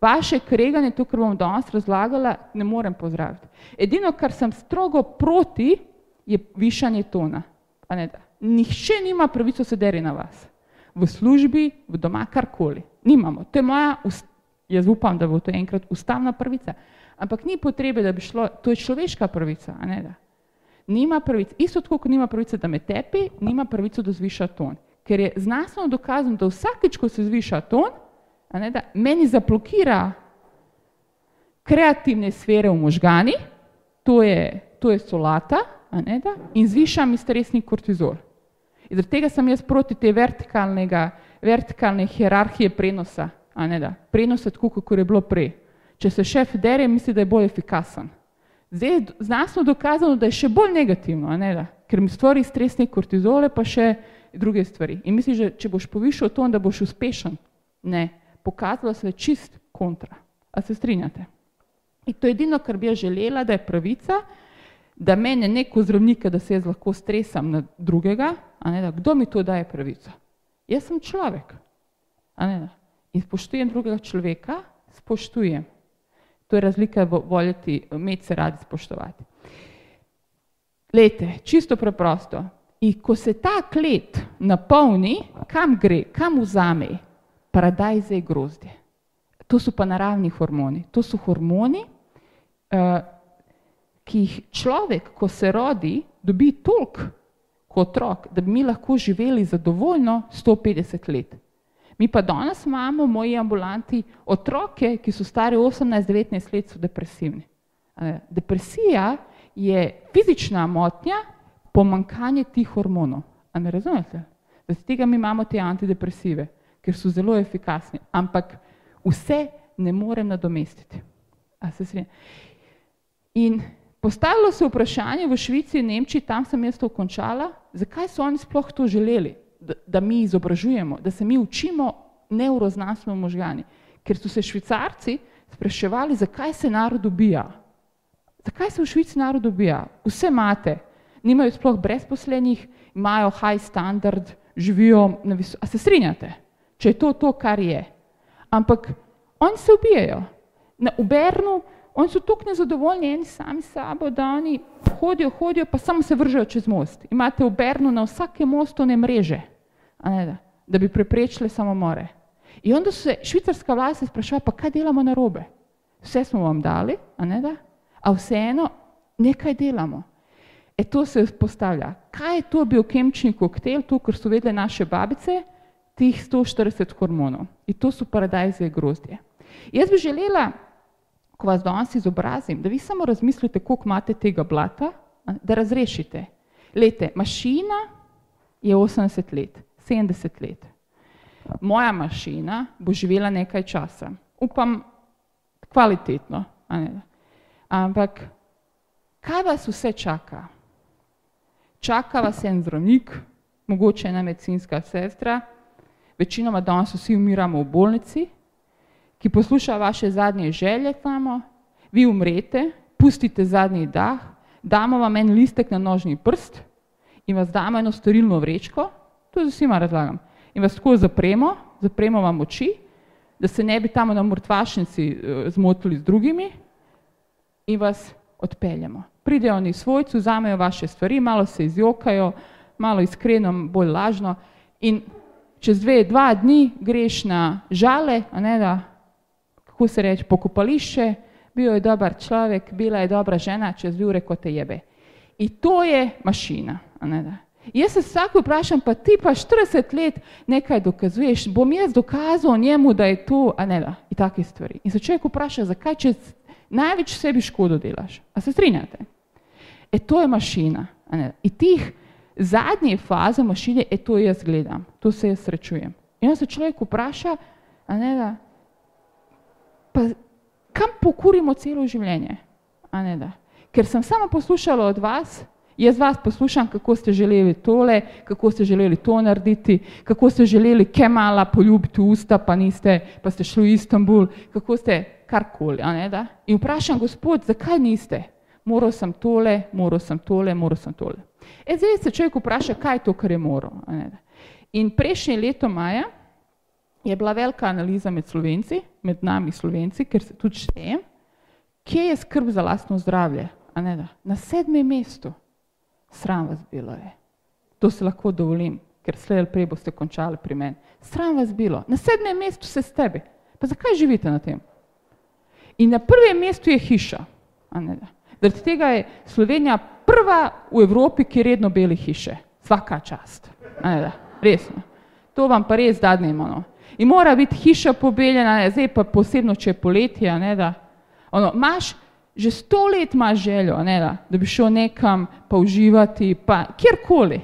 Vaše kreganje, to, kar bom danes razlagala, ne morem pozdraviti. Edino, kar sem strogo proti, je višanje tona. Ne, Nihče nima pravico sedeti na vas. V službi, v doma, karkoli. Nimamo. To je moja, jaz upam, da bo to enkrat ustavna pravica. Ampak ni potrebe, da bi šlo, to je človeška pravica. Ne, da nima pravice, isto tako, kot nima pravice, da me tepi, nima pravico, da zviša ton. Ker je znanstveno dokazano, da vsakeč, ko se zviša ton, ne, meni zablokira kreativne sfere v možgani, to je, to je solata, ne, da, in zviša mi stresni kortizol. In zaradi tega sem jaz proti te vertikalne hierarhije prenosa, ne, da, prenosa tako, kot je bilo prej. Če se šef dere, misli, da je bolj efikasen. Zdaj je znanstveno dokazano, da je še bolj negativno, ne, da, ker mi stvori stresne kortizole, pa še druge stvari. In misliš, da če boš povišal to, da boš uspešen? Ne, pokazalo se je čist kontra. A se strinjate? In to je edino, kar bi jaz želela, da je pravica, da mene neko zdravnika, da se jaz lahko stresam na drugega, a ne, da, kdo mi to daje pravico? Jaz sem človek. A ne, da. In spoštujem drugega človeka, spoštujem. To je razlika v voljeti, imeti se radi spoštovati. Lete, čisto preprosto. In ko se ta klet napolni, kam gre, kam vzame? Paradajze grozdje. To so pa naravni hormoni. To so hormoni, uh, ki jih človek, ko se rodi, dobi toliko kot otrok, da bi mi lahko živeli zadovoljno 150 let. Mi pa danes imamo v moji ambulanti otroke, ki so stari 18-19 let, so depresivni. Depresija je fizična motnja, pomankanje tih hormonov. A ne razumete? Zaradi tega mi imamo te antidepresive, ker so zelo efikasni, ampak vse ne morem nadomestiti. In postavilo se vprašanje v Švici in Nemčiji, tam sem jaz to končala, zakaj so oni sploh to želeli, da, da mi izobražujemo, da se mi učimo neuroznanstveno možgani. Ker so se švicarci spraševali, zakaj se narod ubija. Zakaj se v Švici narod ubija? Vse imate, nimajo sploh brezposlenih, imajo high standard, živijo na visokem. A se strinjate, če je to to, kar je? Ampak oni se ubijajo. Na Ubernu, oni so tako nezadovoljni eni sami sabo, da oni hodijo, hodijo, pa samo se vržejo čez most. Imate v Bernu na vsakem mostu ne mreže, ne, da, da bi preprečili samomore. In onda se švicarska vlast sprašuje, pa kaj delamo na robe? Vse smo vam dali, a ne da? A vseeno nekaj delamo. E to se postavlja. Kaj je to biokemični koktejl, to, kar so vedele naše babice, tih 140 hormonov. In to so paradajze grozdje. Jaz bi želela, ko vas danes izobrazim, da vi samo razmislite, koliko imate tega blata, da razrešite. Lete, mašina je 80 let, 70 let. Moja mašina bo živela nekaj časa. Upam, kvalitetno. Ampak, kaj vas vse čaka? Čaka vas en zdravnik, mogoče ena medicinska sestra, večinoma danes vsi umiramo v bolnici, ki posluša vaše zadnje želje tamo, vi umrete, pustite zadnji dah, damo vam en listek na nožni prst in vas damo eno storilno vrečko, to z vsima razlagam, in vas tako zapremo, zapremo vam oči, da se ne bi tam na mrtvašnici eh, zmotili z drugimi in vas odpeljemo. Pridejo oni svojci, vzamejo vaše stvari, malo se izjokajo, malo iskreno, bolj lažno in čez dve, dva dni greš na žale, a ne da, kako se reče, pokopališče, bil je dober človek, bila je dobra žena, čez dve ure, ko te jebe. In to je mašina, a ne da. Jaz se vsako vprašam, pa ti pa 40 let nekaj dokazuješ, bom jaz dokazal njemu, da je to, a ne da, in take stvari. In se človek vpraša, zakaj čez največ sebi škodo delaš. A se strinjate? E to je mašina. A ne? In tih zadnje faze mašine, e to jaz gledam, to se jaz srečujem. In se človek vpraša, a ne da, pa kam pokurimo celo življenje? A ne da. Ker sem samo poslušala od vas, jaz vas poslušam, kako ste želeli tole, kako ste želeli to narediti, kako ste želeli Kemala poljubiti usta, pa niste, pa ste šli v Istanbul, kako ste karkoli, ne. In vprašam, gospod, zakaj niste? Moral sem tole, moral sem tole, moral sem tole. E zdaj se človek vpraša, kaj je to, kar je moral. In prejšnje leto maja je bila velika analiza med slovenci, med nami slovenci, ker se tudi štejem, kje je skrb za lastno zdravje. Na sedmem mestu. Sram vas bilo je. To se lahko dovolim, ker slej ali prej boste končali pri meni. Sram vas bilo. Na sedmem mestu se s tebi. Pa zakaj živite na tem? In na prvem mestu je hiša. Zaradi tega je Slovenija prva v Evropi, ki redno beli hiše. Svaka čast. Resno. To vam pa res dadnemo. No. In mora biti hiša pobeljena, zdaj pa posebno, če je poletje, ne da. Ono, imaš, že sto let imaš željo, ne da, da bi šel nekam pa uživati, pa kjerkoli.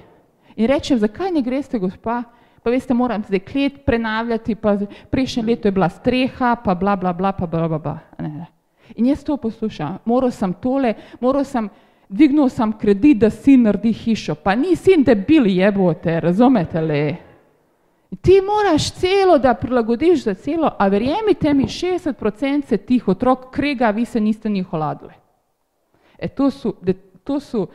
In rečem, zakaj ne greste, gospa? Pa veste, moram zdaj klet prenavljati, pa prejšnje leto je bila streha, pa bla bla bla, pa bla bla bla. Ne, ne. In jaz to poslušam, moral sem tole, moral sem, dvignil sem kredit, da sin naredi hišo, pa ni sin debil jebote, razumete le? Ti moraš celo, da prilagodiš za celo, a verjemite mi, 60% tih otrok krega, vi se niste njih oladili. E to so, de, to so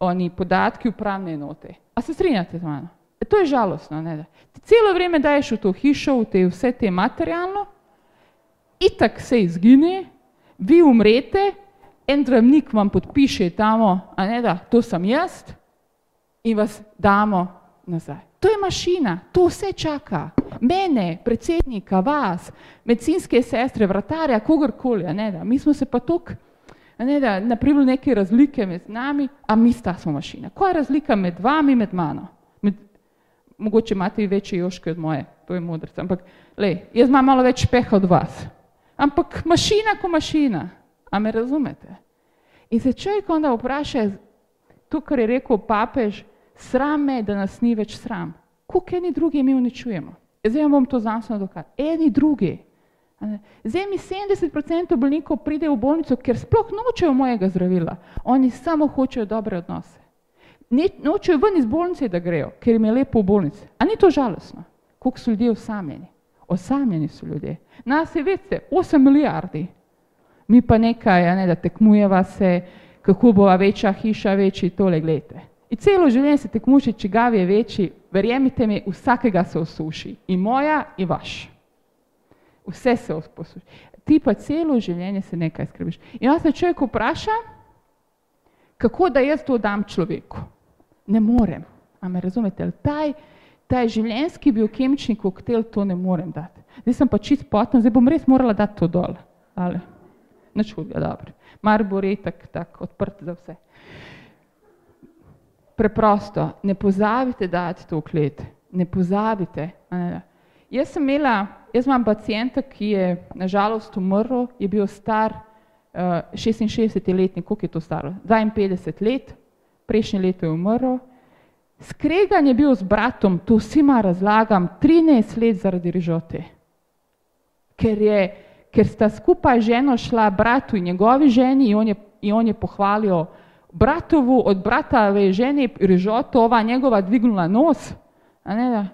oni podatki upravne enote. A se strinjate z mano? E to je žalostno, ne da. Ti celo vreme daješ v to hišo, v te vse te materialno, itak se izgine, vi umrete, en zdravnik vam podpiše tamo, a ne da, to sem jaz in vas damo nazaj. To je mašina, to vse čaka. Mene, predsednika, vas, medicinske sestre, vratarja, kogarkoli, ne da. Mi smo se pa tok, Ne, da naprimer neke razlike med nami, a mi sta smo mašina. Kaj je razlika med vami med mano? Med, mogoče imate večje joške od moje, to je modrca, ampak lej, jaz imam malo več peha od vas. Ampak mašina ko mašina, a me razumete? In se človek onda vpraša, to, kar je rekel papež, sram me, da nas ni več sram. Kuk eni drugi mi uničujemo? Zdaj vam bom to znanstveno dokazal. Eni drugi. Zdaj mi 70% bolnikov pride v bolnico, ker sploh nočejo mojega zdravila. Oni samo hočejo dobre odnose. Ne, nočejo ven iz bolnice, da grejo, ker jim je lepo v bolnici. A ni to žalostno? Koliko so ljudje osamljeni? Osamljeni so ljudje. Nas je, veste, 8 milijardi. Mi pa nekaj, ne, da tekmujeva se, kako bo večja hiša, večji tole, gledajte. In celo življenje se tekmuši, čigav je večji, verjemite mi, vsakega se osuši. In moja, in vaš. Vse se posuši. Ti pa celo življenje se nekaj skrbiš. In jaz se človek vpraša, kako da jaz to dam človeku. Ne morem. A me razumete? Taj, taj življenjski biokemični koktel to ne morem dati. Zdaj sem pa čist potna, zdaj bom res morala dati to dol. Ali? Nič hudega, dobro. Mar bo retak tak odprt za vse. Preprosto, ne pozabite dati to v klet. Ne pozabite. Ne, jaz sem imela, jaz imam pacijenta, ki je nažalost umrl, je bil star uh, 66 letnik, koliko je to staro? 52 let, prejšnje leto je umrl. Skregan je bil z bratom, to vsima razlagam, 13 let zaradi rižote. Ker, je, ker sta skupaj ženo šla bratu in njegovi ženi in on je, in on je pohvalil bratovu, od bratove žene rižoto, ova njegova dvignula nos, a ne da,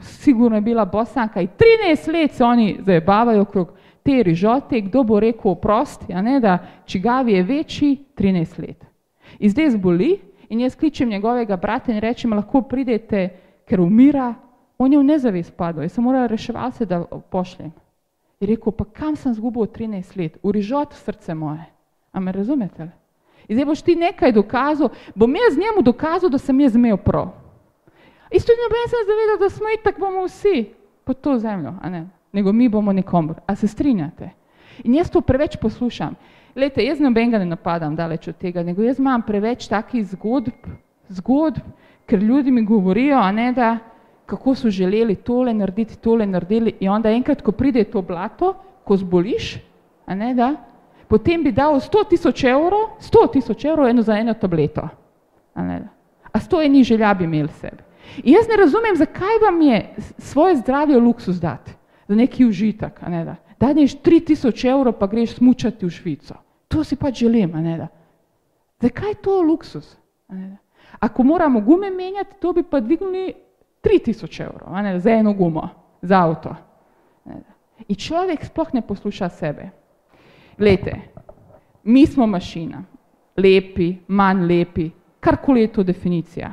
sigurno je bila bosanka in 13 let se oni zajebavajo okrog te rižote, kdo bo rekel oprosti, a ne da, čigavi je večji 13 let. In zdaj zboli, In jaz kličem njegovega brata in rečem, lahko pridete, ker umira, on je v nezavest padel, jaz sem morala reševalce, da pošljem. In rekel, pa kam sem zgubil 13 let? V rižot srce moje. A me razumete? In zdaj boš ti nekaj dokazal, bom jaz njemu dokazal, da sem jaz imel prav. Isto ne bom se zavedal, da smo itak bomo vsi pod to zemljo, a ne? Nego mi bomo nekomu. A se strinjate? In jaz to preveč poslušam. Lejte, jaz nobenega ne napadam daleč od tega, nego jaz imam preveč takih zgodb, zgodb, ker ljudi mi govorijo, a ne da, kako so želeli tole narediti, tole naredili in onda enkrat, ko pride to blato, ko zboliš, a ne da, potem bi dal 100 tisoč evrov, 100 tisoč evrov eno za eno tableto, a da. Sto eni želja bi imeli sebi. In jaz ne razumem, zakaj vam je svoje zdravje luksus dati, za neki užitek, a ne da. Daneš 3000 evrov, pa greš smučati v Švico to si pač želim, a ne da. Zakaj je to luksus? Ako moramo gume menjati, to bi pa dvignili 3000 evrov, a ne, za eno gumo, za avto. In človek sploh ne posluša sebe. Glejte, mi smo mašina, lepi, manj lepi, karkoli je to definicija.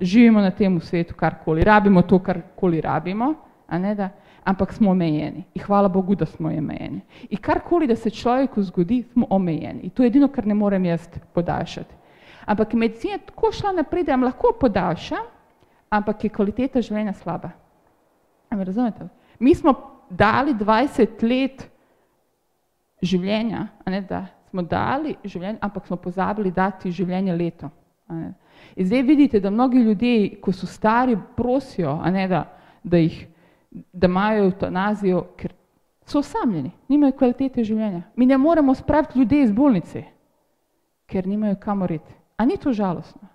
Živimo na tem svetu, karkoli, rabimo to, karkoli rabimo, ne da ampak smo omejeni. In hvala Bogu, da smo omejeni. In karkoli, da se človeku zgodi, smo omejeni. In to je edino, kar ne morem jaz podaljšati. Ampak medicina je tako šla naprej, da vam lahko podaljša, ampak je kvaliteta življenja slaba. Razumete? Mi smo dali 20 let življenja, ne, da smo dali življenje, ampak smo pozabili dati življenje leto. In zdaj vidite, da mnogi ljudje, ko so stari, prosijo, ne, da, da jih da imajo eutanazijo, ker so osamljeni, nimajo kvalitete življenja. Mi ne moremo spraviti ljudi iz bolnice, ker nimajo kamor iti. A ni to žalostno?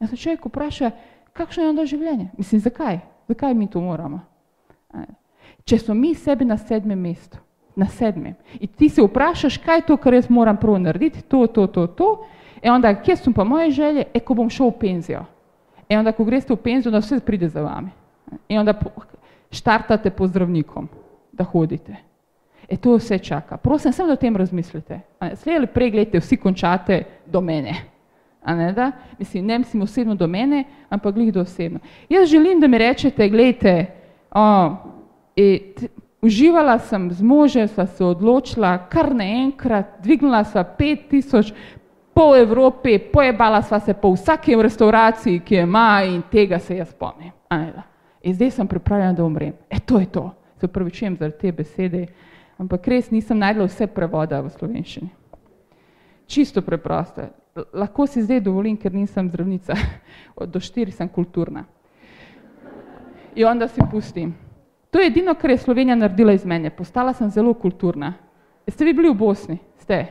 Jaz se človek vpraša, kakšno je onda življenje? Mislim, zakaj? Zakaj mi to moramo? Če smo mi sebi na sedmem mestu, na sedmem, in ti se vprašaš, kaj je to, kar jaz moram prvo narediti, to, to, to, to, in onda, kje so pa moje želje, e, ko bom šel v penzijo. In onda, ko greste v penzijo, da vse pride za vami. In onda, štartate po zdravnikom, da hodite. E to vse čaka. Prosim, samo da o tem razmislite. Slej ali prej, gledajte, vsi končate do mene. A ne da? Mislim, ne mislim osebno do mene, ampak glih do osebno. Jaz želim, da mi rečete, gledajte, o, e, uživala sem z možem, sva se odločila, kar naenkrat, dvignila sva pet tisoč, pol Evropi, pojebala sva se po vsaki restauraciji, ki je ima in tega se jaz spomnim. In zdaj sem pripravljena, da umrem. E, to je to. Se upravičujem za te besede, ampak res nisem najdla vse prevoda v slovenščini. čisto preprosto. Lahko si zdaj dovolim, ker nisem zdravnica, do štiri sem kulturna. In onda si pustim. To je edino, kar je Slovenija naredila iz mene. Postala sem zelo kulturna. Ste vi bili v Bosni? Ste.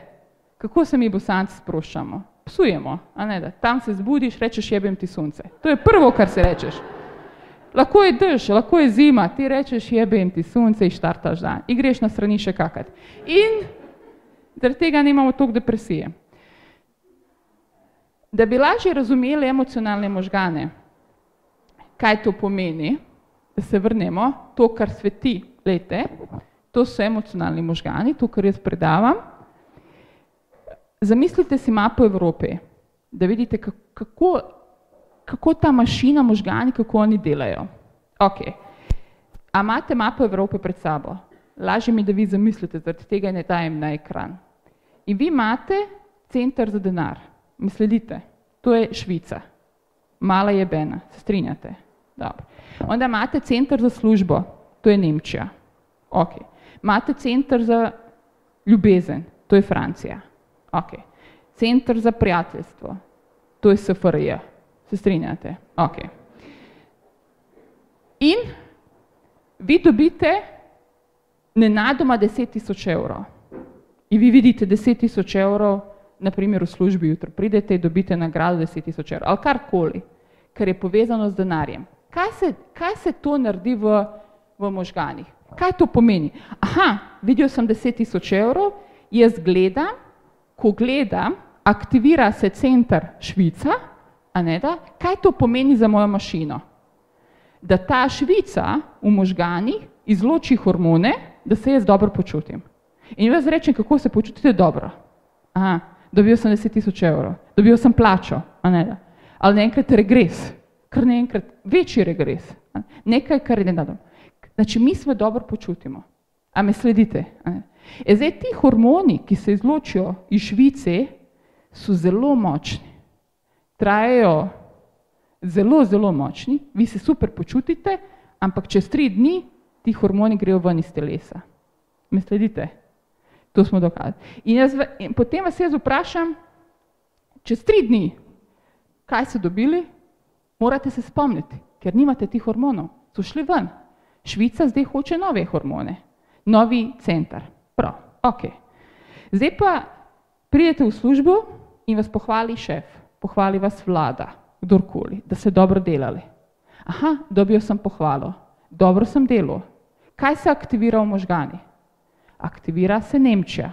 Kako se mi bosanci sproščamo? Psujemo, a ne da. Tam se zbudiš, rečeš jebem ti sonce. To je prvo, kar se rečeš. Lahko je dež, lahko je zima, ti rečeš jebem ti sonce in štartaš dan. In greš na strani še kakat. In zaradi tega nimamo toliko depresije. Da bi lažje razumeli emocionalne možgane, kaj to pomeni, se vrnemo, to, kar sveti, lete, to so emocionalni možgani, to, kar jaz predavam. Zamislite si mapo Evrope, da vidite, kako, kako ta mašina možgani, kako oni delajo. Ok. A imate mapo Evrope pred sabo? Lažje mi, da vi zamislite, zaradi tega ne dajem na ekran. In vi imate centr za denar. Mi sledite? To je Švica. Mala jebena, se strinjate? Dobro. Onda imate centr za službo, to je Nemčija. Ok. Imate centr za ljubezen, to je Francija. Ok. Centr za prijateljstvo, to je SFRJ. Se strinjate? Ok. In vi dobite nenadoma 10 tisoč evrov. In vi vidite 10 tisoč evrov, naprimer v službi jutro pridete in dobite nagrado 10 tisoč evrov ali karkoli, kar je povezano z denarjem. Kaj se, kaj se to naredi v, v možganih? Kaj to pomeni? Aha, videl sem 10 tisoč evrov, jaz gledam, ko gledam, aktivira se center Švica, a ne da, kaj to pomeni za mojo mašino? Da ta Švica v možganih izloči hormone, da se jaz dobro počutim. In jaz rečem, kako se počutite dobro. Aha, dobil sem 10 tisoč evrov, dobil sem plačo, a ne da. Ali naenkrat regres, kar naenkrat večji regres, nekaj, kar je nenadom. Znači, mi se dobro počutimo. A me sledite? E zdaj ti hormoni, ki se izločijo iz Švice, so zelo močni. Trajajo zelo, zelo močni, vi se super počutite, ampak čez tri dni ti hormoni grejo ven iz telesa. Me sledite? To smo dokazali. In, jaz, in potem vas jaz vprašam, čez tri dni, kaj ste dobili, morate se spomniti, ker nimate tih hormonov, so šli ven. Švica zdaj hoče nove hormone, novi center. Prav, ok. Zdaj pa pridete v službo in vas pohvali šef, pohvali vas vlada, kdorkoli, da ste dobro delali. Aha, dobil sem pohvalo, dobro sem delal. Kaj se aktivira v možgani? Aktivira se Nemčija.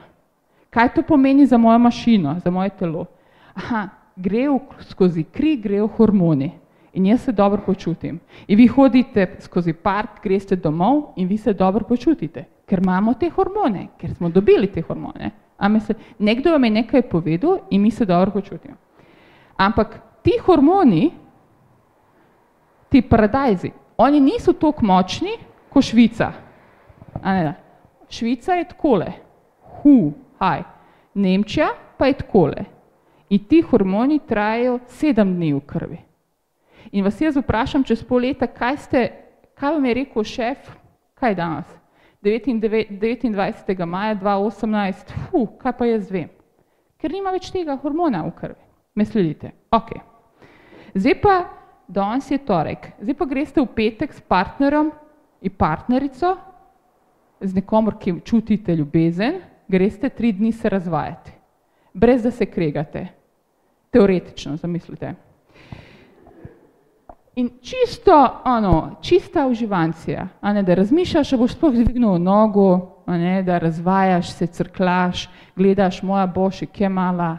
Kaj to pomeni za mojo mašino, za moje telo? Aha, grejo skozi kri, grejo hormoni in jaz se dobro počutim. In vi hodite skozi park, greste domov in vi se dobro počutite, ker imamo te hormone, ker smo dobili te hormone. Se, nekdo vam je nekaj povedal in mi se dobro počutimo. Ampak ti hormoni, ti paradajzi, oni niso tako močni kot Švica. Švica je takole, hu, haj, Nemčija pa je takole. In ti hormoni trajajo sedem dni v krvi. In vas jaz vprašam čez pol leta, kaj ste, kaj vam je rekel šef, kaj je danes? 29. maja 2018, fu, kaj pa jaz vem? Ker nima več tega hormona v krvi. Me sledite? Ok. Zdaj pa, danes je torek, zdaj pa greste v petek s partnerom in partnerico, z nekomor, ki čutite ljubezen, greste tri dni se razvajati, brez da se kregate. Teoretično, zamislite. In čisto, ono, čista uživancija, a ne, da razmišljaš, da boš sploh dvignil nogo, a ne, da razvajaš se, crklaš, gledaš moja boši, kje mala,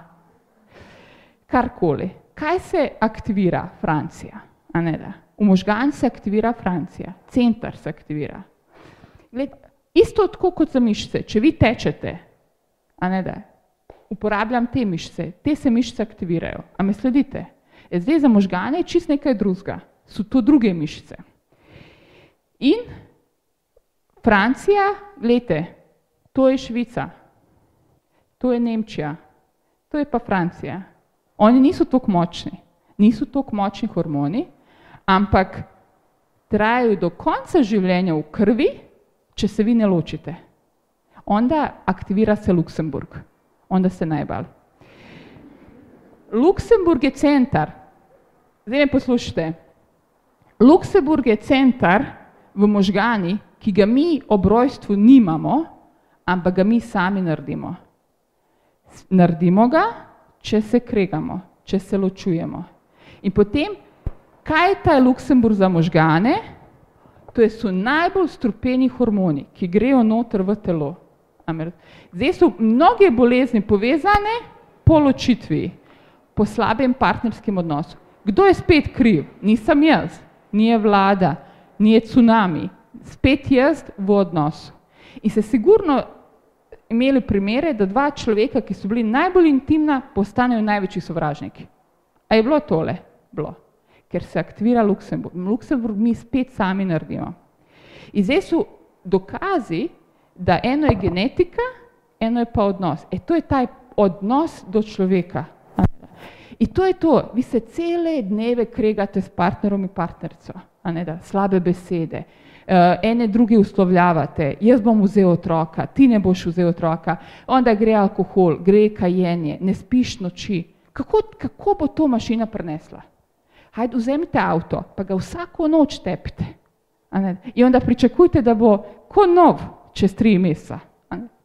karkoli. Kaj se aktivira Francija, a ne da? V možgan se aktivira Francija, centar se aktivira. Gled, isto tako kot za mišice, če vi tečete, a ne da, uporabljam te mišice, te se mišice aktivirajo, a me sledite? E zdaj za možgane je čist nekaj drugega, so to druge mišice. In Francija, gledajte, to je Švica, to je Nemčija, to je pa Francija. Oni niso tako močni, niso tako močni hormoni, ampak trajajo do konca življenja v krvi, če se vi ne ločite. Onda aktivira se Luksemburg, onda se najbal. Luksemburg je centar. Zdaj me poslušajte. Luksemburg je centar v možgani, ki ga mi ob rojstvu nimamo, ampak ga mi sami naredimo. Naredimo ga, če se kregamo, če se ločujemo. In potem, kaj je ta Luksemburg za možgane? To so najbolj strupeni hormoni, ki grejo noter v telo. Zdaj so mnoge bolezni povezane po ločitvi, po slabem partnerskem odnosu. Kdo je spet kriv? Nisem jaz, ni vlada, ni tsunami, spet jaz v odnosu. In se sigurno imeli primere, da dva človeka, ki so bili najbolj intimna, postanejo največji sovražniki. A je bilo tole? Bilo. Ker se aktivira Luksemburg. Luksemburg mi spet sami naredimo. In zdaj so dokazi, da eno je genetika, eno je pa odnos. E to je taj odnos do človeka. In to je to, vi se cele dneve kregate s partnerom in partnerico, a ne da, slabe besede, uh, ene druge uslovljavate, jaz bom vzel otroka, ti ne boš vzel otroka, onda gre alkohol, gre kajenje, ne spiš noči. Kako, kako bo to mašina prenesla? Hajde, vzemite avto, pa ga vsako noč tepite. In onda pričakujte, da bo kot nov čez tri meseca.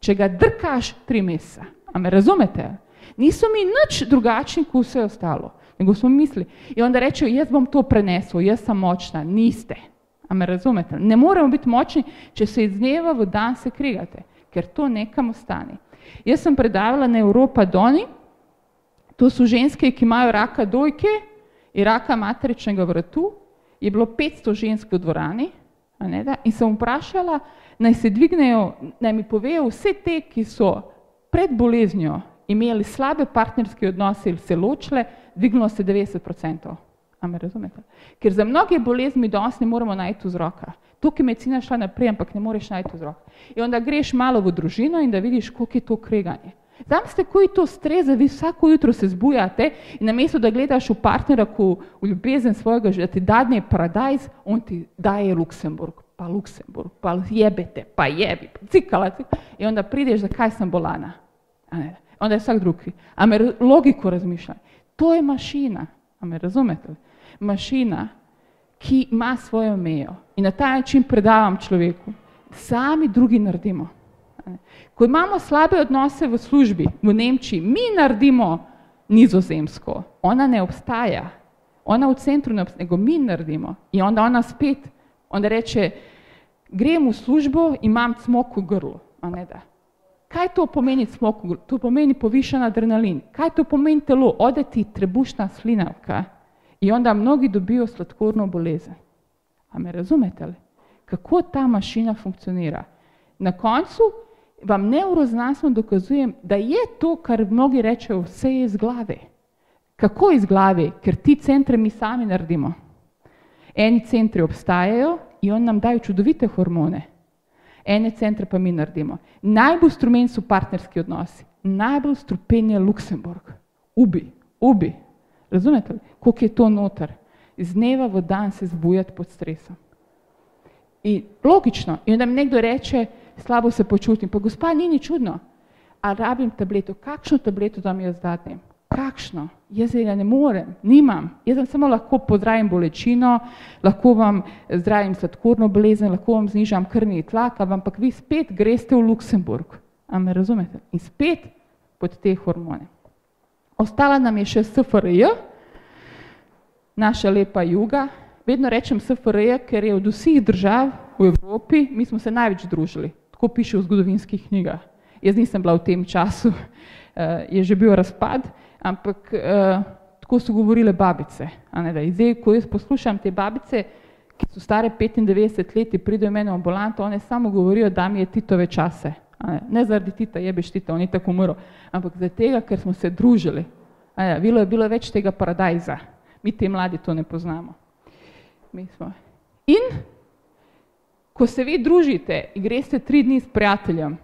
Če ga drkaš tri meseca. A me razumete? Niso mi nič drugačni, kot vse ostalo. Nego smo mislili. In onda rečejo, jaz bom to prenesel, jaz sem močna. Niste. A me razumete? Ne moremo biti močni, če se iz dneva v dan se krigate, ker to nekam ostane. Jaz sem predavala na Evropa Doni, to so ženske, ki imajo raka dojke in raka materičnega vratu, je bilo 500 žensk v dvorani, ne, da, in sem vprašala, naj se dvignejo, naj mi povejo vse te, ki so pred boleznjo imeli slabe partnerske odnose ali se ločile, dvignilo se 90%. A me razumete? Ker za mnoge bolezni danes ne moremo najti vzroka. Tukaj medicina šla naprej, ampak ne moreš najti vzroka. In onda greš malo v družino in da vidiš, koliko je to kreganje. Znam ste, ko je to stres, da vi vsako jutro se zbujate in namesto, da gledaš v partnera, ko v ljubezen svojega, da ti dadne paradajz, on ti daje Luksemburg, pa Luksemburg, pa jebete, pa jebi, pa cikala, cikala. In onda prideš, zakaj sem bolana. Onda je vsak drugi. A me logiko razmišlja. To je mašina. A me razumete? mašina, ki ima svojo mejo in na ta način predavam človeku. Sami drugi naredimo. Ko imamo slabe odnose v službi, v Nemčiji, mi naredimo nizozemsko, ona ne obstaja, ona v centru ne obstaja, nego mi naredimo in onda ona spet, onda reče, grem v službo, imam cmok v grlu, a ne da. Kaj to pomeni grlu? To pomeni povišen adrenalin. Kaj to pomeni telo? Ode ti trebušna slinavka, In onda mnogi dobijo sladkorno bolezen. A me razumete li? Kako ta mašina funkcionira? Na koncu vam neuroznanstveno dokazujem, da je to, kar mnogi rečejo, vse je iz glave. Kako iz glave? Ker ti centre mi sami naredimo. Eni centri obstajajo in on nam dajo čudovite hormone. Ene centre pa mi naredimo. Najbolj strumen so partnerski odnosi. Najbolj strupen je Luksemburg. Ubi, ubi. Razumete, koliko je to noter? Iz dneva v dan se zbujati pod stresom. In logično, in da mi nekdo reče, slabo se počutim, pa gospa, ni ni čudno, a rabim tableto, kakšno tableto da mi jaz datim? Kakšno? Jaz je ne morem, nimam. Jaz sem samo lahko pozdravim bolečino, lahko vam zdravim sladkorno bolezen, lahko vam znižam krvni tlak, ampak vi spet greste v Luksemburg. A me razumete? In spet pod te hormone. Ostala nam je še SFRJ, naša lepa juga. Vedno rečem SFRJ, ker je od vseh držav v Evropi, mi smo se največ družili, tako piše v zgodovinskih knjigah. Jaz nisem bila v tem času, je že bil razpad, ampak tako so govorile babice. Zdaj, ko jaz poslušam te babice, ki so stare 95 let, pridejo meni v ambulanto, one samo govorijo, da mi je Titove čase. Ne, ne zaradi Tita, jebeš Tita, on je tako umrl, ampak zaradi tega, ker smo se družili. Ja, bilo je bilo več tega paradajza. Mi te mladi to ne poznamo. In ko se vi družite in greste tri dni s prijateljem,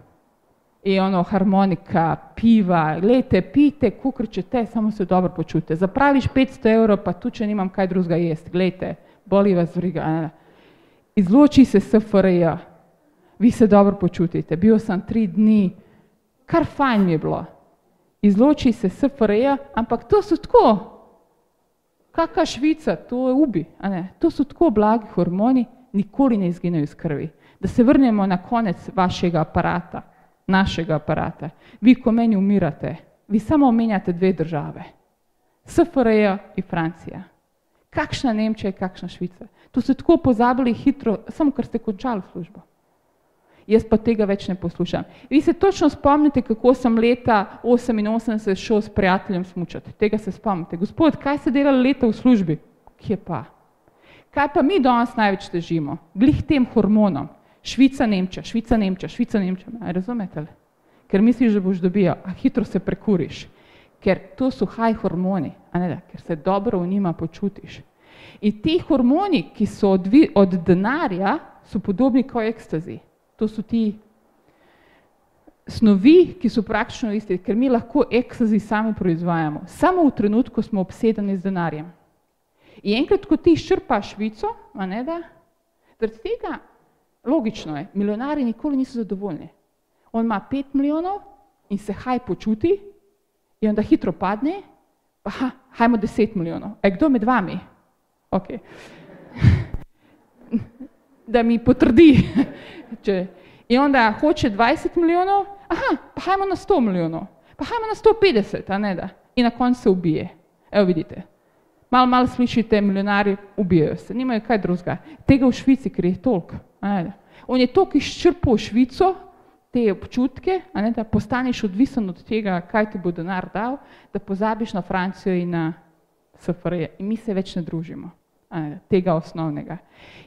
je ono harmonika, piva, gledajte, pite, kukrčete, samo se dobro počute. Zapraviš 500 evrov, pa tu, če nimam kaj drugega jesti, gledajte, boli vas vriga. Izloči se SFRJ, vi se dobro počutite. Bil sem tri dni, kar fajn mi je bilo. izloči se SFRJ, ampak to so tako, kakšna Švica, to je ubi, to so tako blagi hormoni, nikoli ne izginejo iz krvi. Da se vrnemo na konec vašega aparata, našega aparata. Vi, ko meni umirate, vi samo omenjate dve države, SFRJ in Francija. Kakšna Nemčija, kakšna Švica. To ste tako pozabili hitro, samo ker ste končali službo. Jaz pa tega več ne poslušam. Vi se točno spomnite, kako sem leta 88 šel s prijateljem smučati. Tega se spomnite. Gospod, kaj ste delali leta v službi? Kje pa? Kaj pa mi danes največ težimo? Glih tem hormonom. Švica, Nemčija, Švica, Nemčija, Švica, Nemčija. Razumete? Ker misliš, da boš dobil, a hitro se prekuriš. Ker to so haj hormoni, a ne da, ker se dobro v njima počutiš. In ti hormoni, ki so od, od denarja, so podobni kot ekstazi. To so ti snovi, ki so praktično iste, ker mi lahko ekstazi sami proizvajamo. Samo v trenutku smo obsedeni z denarjem. In enkrat, ko ti ščrpaš švico, a ne da, zaradi tega logično je, milijonari nikoli niso zadovoljni. On ima pet milijonov in se haj počuti in onda hitro padne, pa hajmo deset milijonov. E, kdo med vami? Okay. da mi potrdi. Če. In onda hoče 20 milijonov, aha, pa hajmo na 100 milijonov, pa hajmo na 150, a ne da. In na koncu se ubije. Evo vidite. Malo, malo slišite, milijonari ubijajo se, nimajo kaj drugega. Tega v Švici, ker je toliko. On je toliko izčrpal Švico, te občutke, ne, da postaneš odvisen od tega, kaj ti bo denar dal, da pozabiš na Francijo in na SFRJ. In mi se več ne družimo tega osnovnega.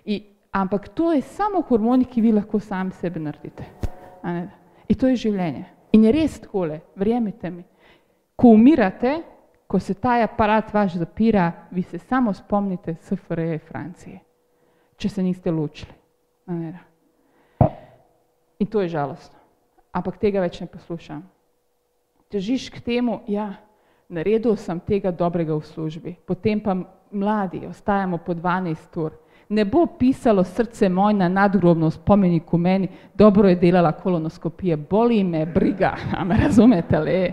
In, ampak to je samo hormoni, ki vi lahko sami sebe naredite. In to je življenje. In je res takole, verjemite mi, ko umirate, ko se ta aparat vaš zapira, vi se samo spomnite SFRJ Francije, če se niste ločili. In to je žalostno. Ampak tega več ne poslušam. Težiš k temu, ja, naredil sem tega dobrega v službi, potem pa mladi, ostajamo po 12 ur. Ne bo pisalo srce moj na nadgrobno spomeniku meni, dobro je delala kolonoskopije, boli me briga, a me razumete le?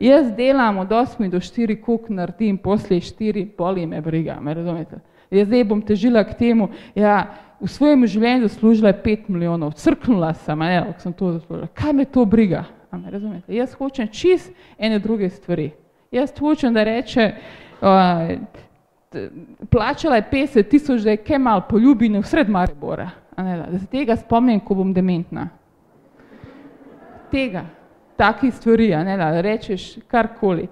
Jaz delam od 8 do 4, kuk naredim, poslije 4, boli me briga, me razumete? Jaz zdaj bom težila k temu, ja, v svojem življenju zaslužila je 5 milijonov, crknula sem, ne, sem to zaslužila. Kaj me to briga, me razumete? Jaz hočem čist ene druge stvari. Jaz hočem, da reče, uh, plačala je 50 tisoč, da je kemal poljubine v sred Maribora. Da, da se tega spomnim, ko bom dementna. Tega, takih stvari, ne, da rečeš karkoli.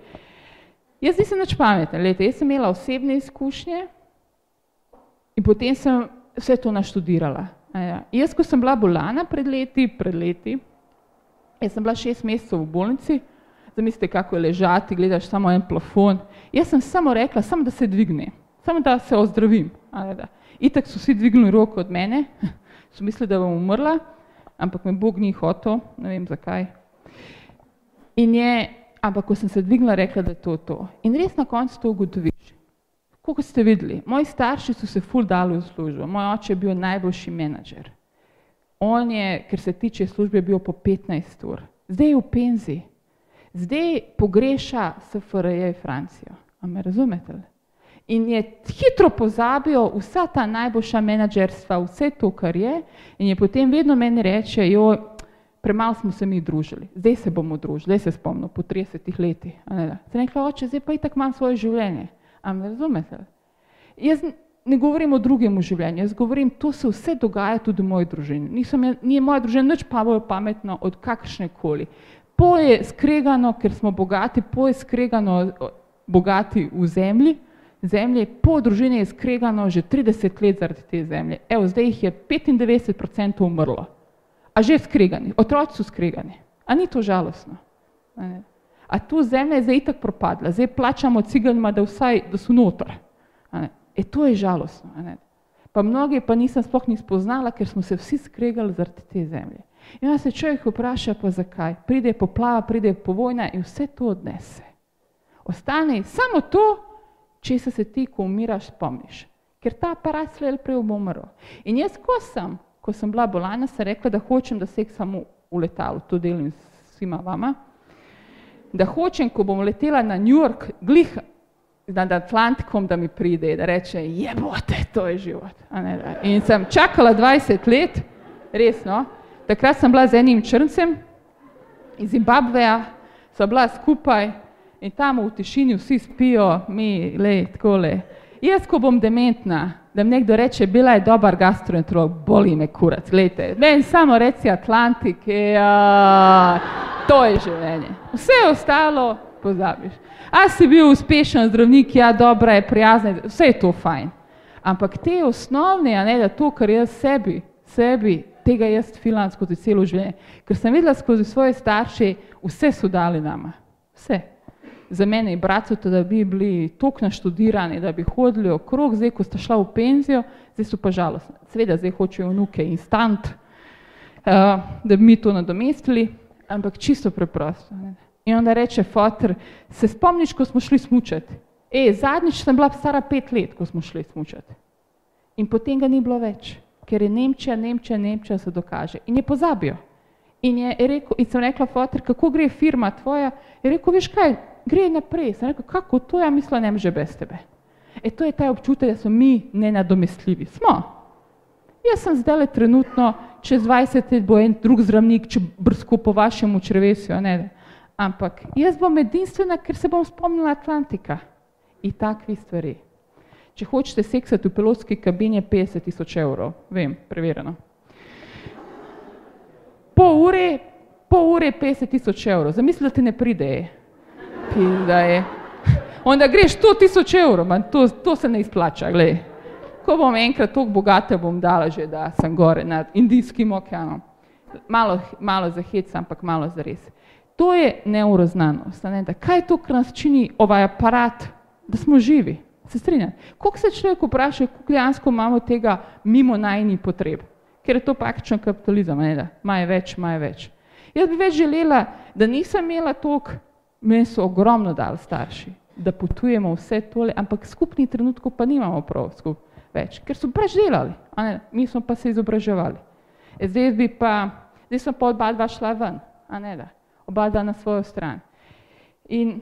Jaz nisem nič pameten, lete, jaz sem imela osebne izkušnje in potem sem vse to naštudirala. Ja. Jaz, ko sem bila bolana pred leti, pred leti, jaz sem bila šest mesecev v bolnici, zamislite, kako je ležati, gledaš samo en plafon. Jaz sem samo rekla, samo da se dvigne, samo da se ozdravim. Itak so vsi dvignili roko od mene, so mislili, da bom umrla, ampak me Bog ni hotel, ne vem zakaj. In je, ampak ko sem se dvignila, rekla, da je to to. In res na koncu to ugotoviš. Kako ste videli, moji starši so se ful dali v službo, moj oče je bil najboljši menedžer. On je, ker se tiče službe, bil po 15 ur. Zdaj je v penziji. Zdaj pogreša SFRJ Francijo. A me razumete? In je hitro pozabil vsa ta najboljša menedžerstva, vse to, kar je, in je potem vedno meni reče, jo, premalo smo se mi družili, zdaj se bomo družili, zdaj se spomnim, po 30 letih. Se rekla, oče, zdaj pa itak imam svoje življenje. A me razumete? Jaz ne govorim o drugem življenju, jaz govorim, to se vse dogaja tudi v moji družini. Nisem, ni moja družina nič pa bolj pametna od kakršne koli po je skregano, ker smo bogati, po je skregano bogati v zemlji, zemlje, po družini je skregano že 30 let zaradi te zemlje. Evo, zdaj jih je 95% umrlo. A že skregani, otroci so skregani. A ni to žalostno? A tu zemlja je zdaj itak propadla, zdaj plačamo ciganima, da vsaj, da so notor. E to je žalostno. Pa mnogi pa nisem sploh ni spoznala, ker smo se vsi skregali zaradi te zemlje. In onda se človek vpraša, pa zakaj. Pride poplava, pride povojna in vse to odnese. Ostane samo to, če se, se ti, ko umiraš, spomniš. Ker ta aparat slej prej bo umrl. In jaz, ko sem, ko sem bila bolana, sem rekla, da hočem, da se samo v letalu, to delim s svima vama. Da hočem, ko bom letela na New York, glih nad Atlantikom, da mi pride, da reče, jebote, to je život. In sem čakala 20 let, resno, takrat sem bila z enim črncem iz Zimbabveja, so bila skupaj in tam v tišini vsi spijo, mi, le, tako le. Jaz, ko bom dementna, da mi nekdo reče, bila je dobar gastroenterolog, boli me kurac, gledajte, meni samo reci Atlantik, ja, to je življenje. Vse ostalo pozabiš. A si bil uspešen zdravnik, ja, dobra je, prijazna, vse je to fajn. Ampak te osnovne, a ne da to, kar jaz sebi, sebi, tega jaz filam skozi celo življenje, ker sem videla skozi svoje starše, vse so dali nama, vse za mene in bratov, da bi bili toliko naštudirani, da bi hodili okrog, zdaj, ko sta šla v penzijo, zdaj so pa žalostni. Sveda, zdaj hočejo vnuke instant, uh, da bi mi to nadomestili, ampak čisto preprosto. Ne. In onda reče, fotor, se spomniš, ko smo šli smučati? E, zadnjič sem bila stara pet let, ko smo šli smučati. In potem ga ni bilo več, ker je Nemčija, Nemčija, Nemčija se dokaže. In je pozabijo. In je rekel, in sem rekla, fotor, kako gre firma tvoja? Je rekel, veš kaj, gre naprej. Sem rekel, kako to ja mislim, ne že brez tebe. E to je ta občutek, da smo mi nenadomestljivi. Smo. Jaz sem zdaj le trenutno, čez 20 let bo en drug zdravnik, če brsko po vašem črvesju, ne. Ampak jaz bom edinstvena, ker se bom spomnila Atlantika in takvi stvari. Če hočete seksati v pilotski kabini, je 50 tisoč evrov. Vem, preverjeno. Pol ure, pol ure je 50 tisoč evrov. Zamislite, ne pride pizda je. Onda greš 100 tisoč evrov, man, to, to se ne izplača, gledaj. Ko bom enkrat toliko bogata, bom dala že, da sem gore nad Indijskim okeanom. Malo, malo za hec, ampak malo za res. To je neuroznanost. Ne? Da kaj to, kar nas čini ovaj aparat, da smo živi? Se strinjate? Koliko se človek vpraša, koliko dejansko imamo tega mimo najni potreb? Ker je to praktično kapitalizem, ne da, maje več, maje več. Jaz bi več želela, da nisem imela toliko Meni so ogromno dali starši, da potujemo vse tole, ampak skupni trenutku pa nimamo prav skup več, ker so pač delali, mi smo pa se izobraževali. E zdaj bi pa, zdaj smo pa oba dva šla ven, a ne da, oba dva na svojo stran. In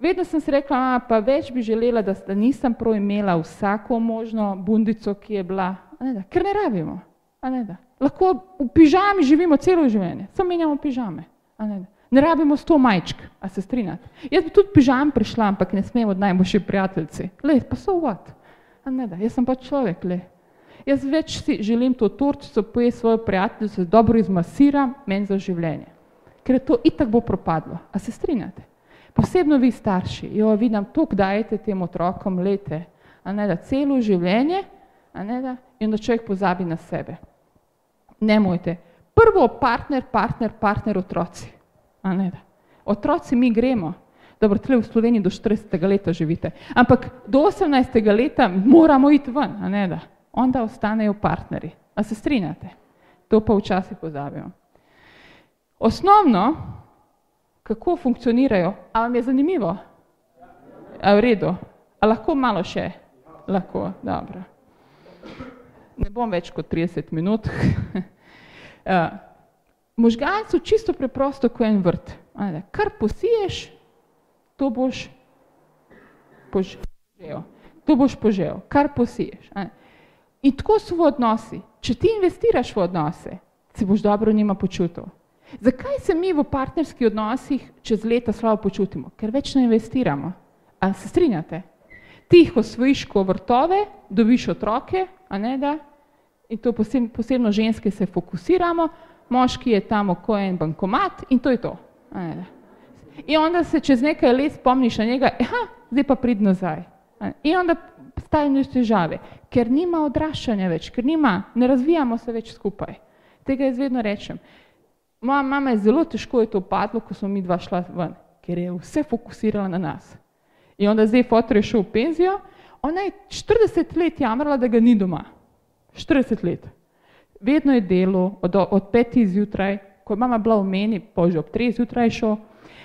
vedno sem se rekla, a, pa več bi želela, da, da nisem prav imela vsako možno bundico, ki je bila, a ne da, ker ne rabimo, a ne da. Lahko v pižami živimo celo življenje, samo menjamo pižame, a ne da. Ne rabimo sto majčk, a se strinjate. Jaz bi tudi pižam prišla, ampak ne smem od najboljši prijateljci. Le, pa so what? A ne da, jaz sem pa človek, le. Jaz več si želim to tortico pojesti svojo prijateljico, dobro izmasiram, meni za življenje. Ker to itak bo propadlo, a se strinjate. Posebno vi starši, jo vi nam toliko dajete tem otrokom lete, a ne da celo življenje, a ne da, in da človek pozabi na sebe. Ne mojte. Prvo partner, partner, partner, otroci. Ne. Otroci mi gremo, dobro, tle v Sloveniji do 40. leta živite, ampak do 18. leta moramo iti ven, a ne da. Onda ostanejo partneri. A se strinjate? To pa včasih pozabimo. Osnovno, kako funkcionirajo, a vam je zanimivo? A v redu? A lahko malo še? Lahko, dobro. Ne bom več kot 30 minut. možgani so čisto preprosto kot en vrt. Kar posiješ, to boš požel. To boš požel, kar posiješ. In tako so v odnosi. Če ti investiraš v odnose, se boš dobro njima počutil. Zakaj se mi v partnerskih odnosih čez leta slabo počutimo? Ker več ne investiramo. A se strinjate? Ti jih osvojiš kot vrtove, dobiš otroke, a ne da? In to posebno, posebno ženske se fokusiramo, moški je tam oko en bankomat in to je to. In onda se čez nekaj let spomniš na njega, aha, zdaj pa prid nazaj. In onda stajne težave, ker nima odraščanja več, ker nima, ne razvijamo se več skupaj. Tega jaz vedno rečem. Moja mama je zelo težko je to padlo, ko smo mi dva šla ven, ker je vse fokusirala na nas. In onda zdaj fotor je šel v penzijo, ona je 40 let jamrala, da ga ni doma. 40 let vedno je delo od, od petih zjutraj, ko je mama bila v meni, pa že ob treh zjutraj šel,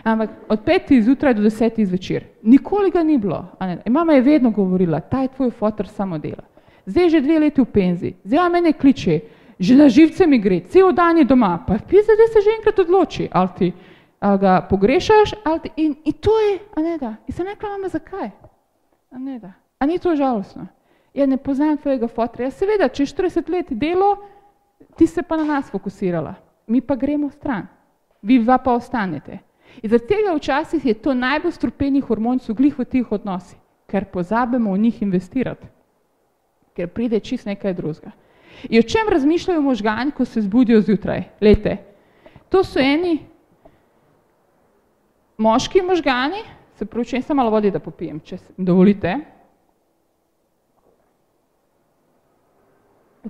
ampak od petih zjutraj do desetih zvečer. Nikoli ga ni bilo. Mama je vedno govorila, ta je tvoj fotor samo dela. Zdaj že dve leti v penziji, zdaj mene kliče, že na živce mi gre, cel dan je doma, pa pisa, da se že enkrat odloči, ali ti ali ga pogrešaš, ali ti, in, in to je, a ne da. In sem rekla, mama, zakaj? A ne da. A ni to žalostno? Ja, ne poznam tvojega fotra. Ja, seveda, če 40 let delo, ti se pa na nas fokusirala. Mi pa gremo stran. Vi dva pa ostanete. In zaradi tega včasih je to najbolj strupeni hormon glih v tih odnosih, ker pozabimo v njih investirati, ker pride čist nekaj drugega. In o čem razmišljajo možgani, ko se zbudijo zjutraj? Lete, to so eni moški možgani, se pravi, če sem malo vodi, da popijem, če dovolite.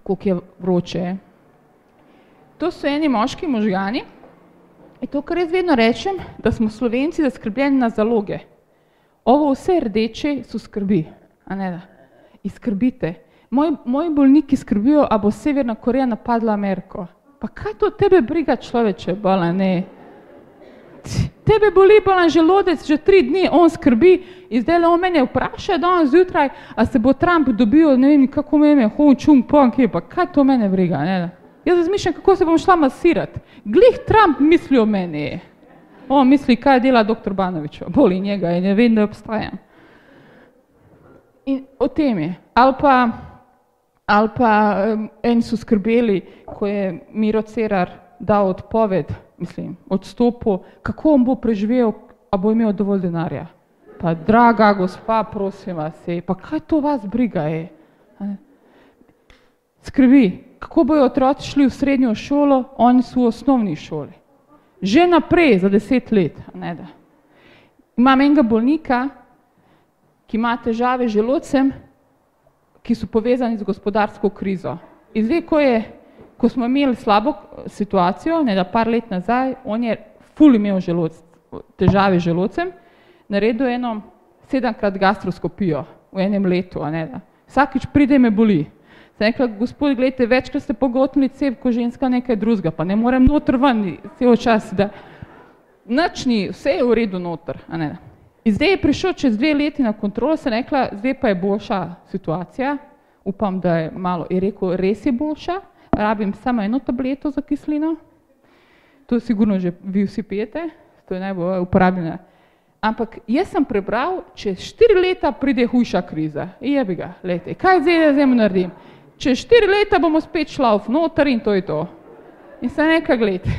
Koliko je vroče. To so eni moški možgani. In to, kar jaz vedno rečem, da smo slovenci zaskrbljeni na zaloge. Ovo vse rdeče so skrbi, a ne da. Izkrbite. Moji, moji bolniki skrbijo, a bo Severna Koreja napadla Ameriko. Pa kaj to tebe briga človeče, bala ne? Tebe boli bolan želodec že tri dni, on skrbi in zdaj le on mene vpraša danes zjutraj, a se bo Trump dobil, ne vem, kako me ime, Hong Chung Pong, pa kaj to mene briga, ne da. Jaz razmišljam, kako se bom šla masirati. Glih Trump misli o meni. On misli, kaj dela doktor Banovič, boli njega in ne vem, da obstajam. In o tem je. Ali pa, ali pa um, eni so skrbeli, ko je Miro Cerar dal odpoved, mislim, odstopil, kako on bo preživel, a bo imel dovolj denarja. Pa draga gospa, prosim vas, je, pa kaj to vas briga je? Skrbi, kako bojo otroci šli v srednjo šolo, oni so v osnovni šoli. Že naprej, za deset let. Ne da. Imam enega bolnika, ki ima težave z želodcem, ki so povezani z gospodarsko krizo. In zdaj, ko, je, ko smo imeli slabo situacijo, ne da par let nazaj, on je ful imel želodc, težave z želodcem, naredil eno sedemkrat gastroskopijo v enem letu. Ne da. Vsakič pride me boli. Sem rekla, gospod, gledajte, večkrat ste pogotnili cep, ko ženska nekaj drugega, pa ne morem noter ven, cel čas, da nič ni, vse je v redu noter. In zdaj je prišel čez dve leti na kontrolo, sem rekla, zdaj pa je boljša situacija, upam, da je malo, je rekel, res je boljša, rabim samo eno tableto za kislino, to sigurno že vi vsi pijete, to je najbolj uporabljena. Ampak jaz sem prebral, čez štiri leta pride hujša kriza. Jebi ga, lete, kaj zdaj, da zdaj naredim? Čez štiri leta bomo spet šla v noter in to je to. In se nekaj gledajte,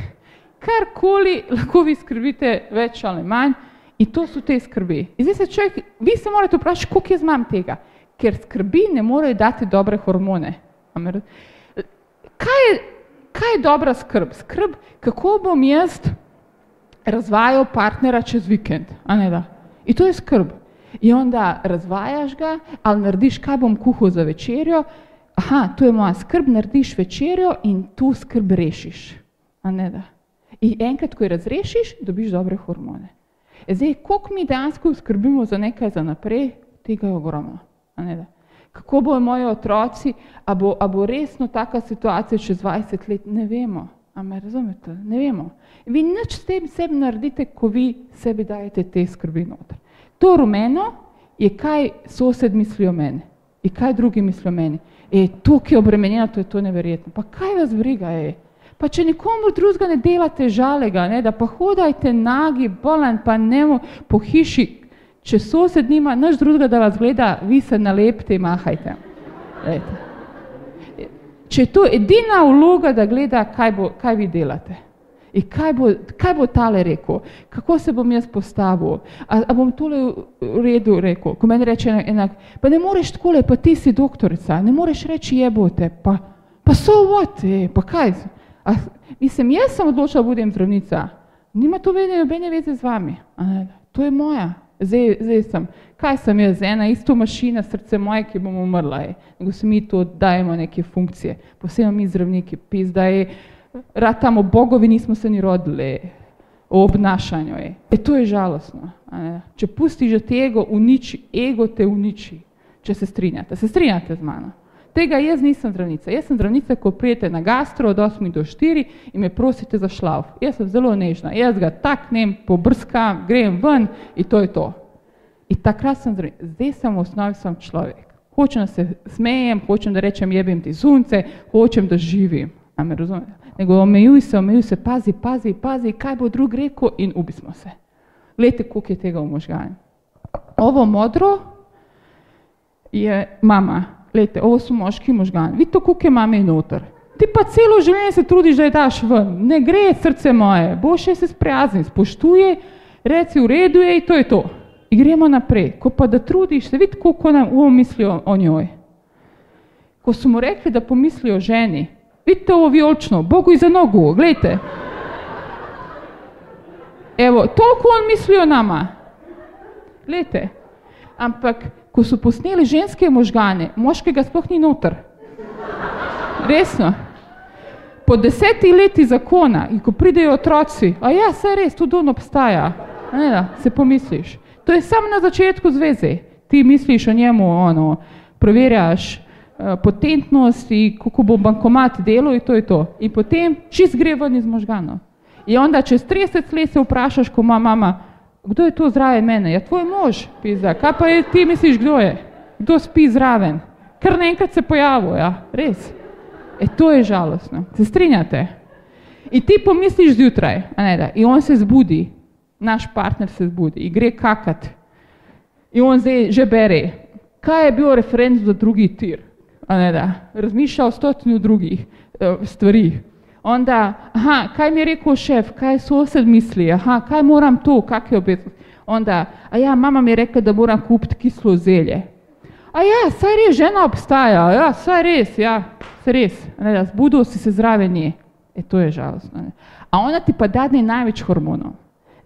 karkoli lahko vi skrbite več ali manj in to so te skrbi. In zdaj se človek, vi se morate vprašati, koliko jaz imam tega, ker skrbi ne morejo dati dobre hormone. Kaj je, kaj je dobra skrb? Skrb, kako bom jaz razvajal partnera čez vikend, a ne da? In to je skrb. In onda razvajaš ga, ali narediš, kaj bom kuhal za večerjo, aha, tu je moja skrb, narediš večerjo in tu skrb rešiš. In enkrat, ko jo razrešiš, dobiš dobre hormone. E zdaj, koliko mi dejansko skrbimo za nekaj za naprej, tega je ogromno. Kako bojo moji otroci, a bo, a bo resno taka situacija čez 20 let, ne vemo. A me razumete? Ne vemo. Vi nič s tem sebi naredite, ko vi sebi dajete te skrbi noter. To rumeno je, kaj sosed misli o meni. In kaj drugi mislijo o meni. E, to, ki je obremenjeno, to je to neverjetno. Pa kaj vas briga je? Pa če nikomu drugega ne delate žalega, ne, da pa hodajte nagi, bolan, pa nemo po hiši, če sosed nima nič drugega, da vas gleda, vi se nalepte in mahajte. Lejte. Če je to edina vloga, da gleda, kaj, bo, kaj vi delate. In kaj bo, kaj bo tale rekel, kako se bom jaz postavil, a, a bom tole v redu rekel, ko meni reče enak, pa ne moreš takole, pa ti si doktorica, ne moreš reči jebote, pa, pa so what, e, pa kaj, a, mislim, jaz sem odločila, budem zdravnica, nima to vedno nobene veze z vami, to je moja, zdaj, zdaj sem, kaj sem jaz, ena isto mašina, srce moje, ki bom umrla, je, nego se mi to dajemo neke funkcije, posebno mi zdravniki, pizda je, ratamo bogovi, nismo se ni rodili o obnašanju. Je. E to je žalostno. Če pustiš te ego, uniči, ego te uniči, če se strinjate. Se strinjate z mano? Tega jaz nisem zdravnica. Jaz sem zdravnica, ko prijete na gastro od 8 do 4 in me prosite za šlav. Jaz sem zelo nežna. Jaz ga taknem, pobrskam, grem ven in to je to. In takrat sem zdravnica. Zdaj sem v osnovi sem človek. Hočem, da se smejem, hočem, da rečem jebim ti zunce, hočem, da živim. A me razumete? Nego omejuj se, omejuj se, pazi, pazi, pazi, kaj bo drug rekel in ubismo se. Glejte, koliko je tega v možganju. Ovo modro je mama, glejte, ovo so moški možgani. Vidite, koliko je mame noter. Ti pa celo življenje se trudiš, da je daš ven. Ne gre, srce moje, boš še se sprijazni, spoštuje, reci v redu je in to je to. In gremo naprej. Ko pa da trudiš se, vidi, koliko nam uvo mislijo o njoj. Ko smo rekli, da pomislijo o ženi, vidite ovo vijolično, Bogu iza nogu, gledajte. Evo, toliko on misli o nama. Gledajte. Ampak, ko so posneli ženske možgane, moškega sploh ni noter. Resno. Po desetih letih zakona in ko pridejo otroci, a ja, saj res, tudi on obstaja. Ne, da, se pomisliš. To je samo na začetku zveze. Ti misliš o njemu, ono, preverjaš uh, potentnost in kako bo bankomat delal in to je to. In potem čist gre ven iz možganov. In onda čez 30 let se vprašaš, ko ima mama, kdo je to zraven mene? Ja, tvoj mož, pizda. Kaj pa je, ti misliš, kdo je? Kdo spi zraven? Kar naenkrat se pojavil, ja, res. E, to je žalostno. Se strinjate? In ti pomisliš zjutraj, a ne da, in on se zbudi, naš partner se zbudi in gre kakat. In on zdaj že bere, kaj je bil referenc za drugi tir, ne da, razmišlja o stotinu drugih uh, stvari. Onda, aha, kaj mi je rekel šef, kaj sosed misli, aha, kaj moram to, kak je obet. Onda, a ja, mama mi je rekla, da moram kupiti kislo zelje. A ja, saj res, žena obstaja, ja, saj res, ja, saj res. Ne, da, zbudil si se zraven nje. E, to je žalostno. Ne. A ona ti pa dadne največ hormonov.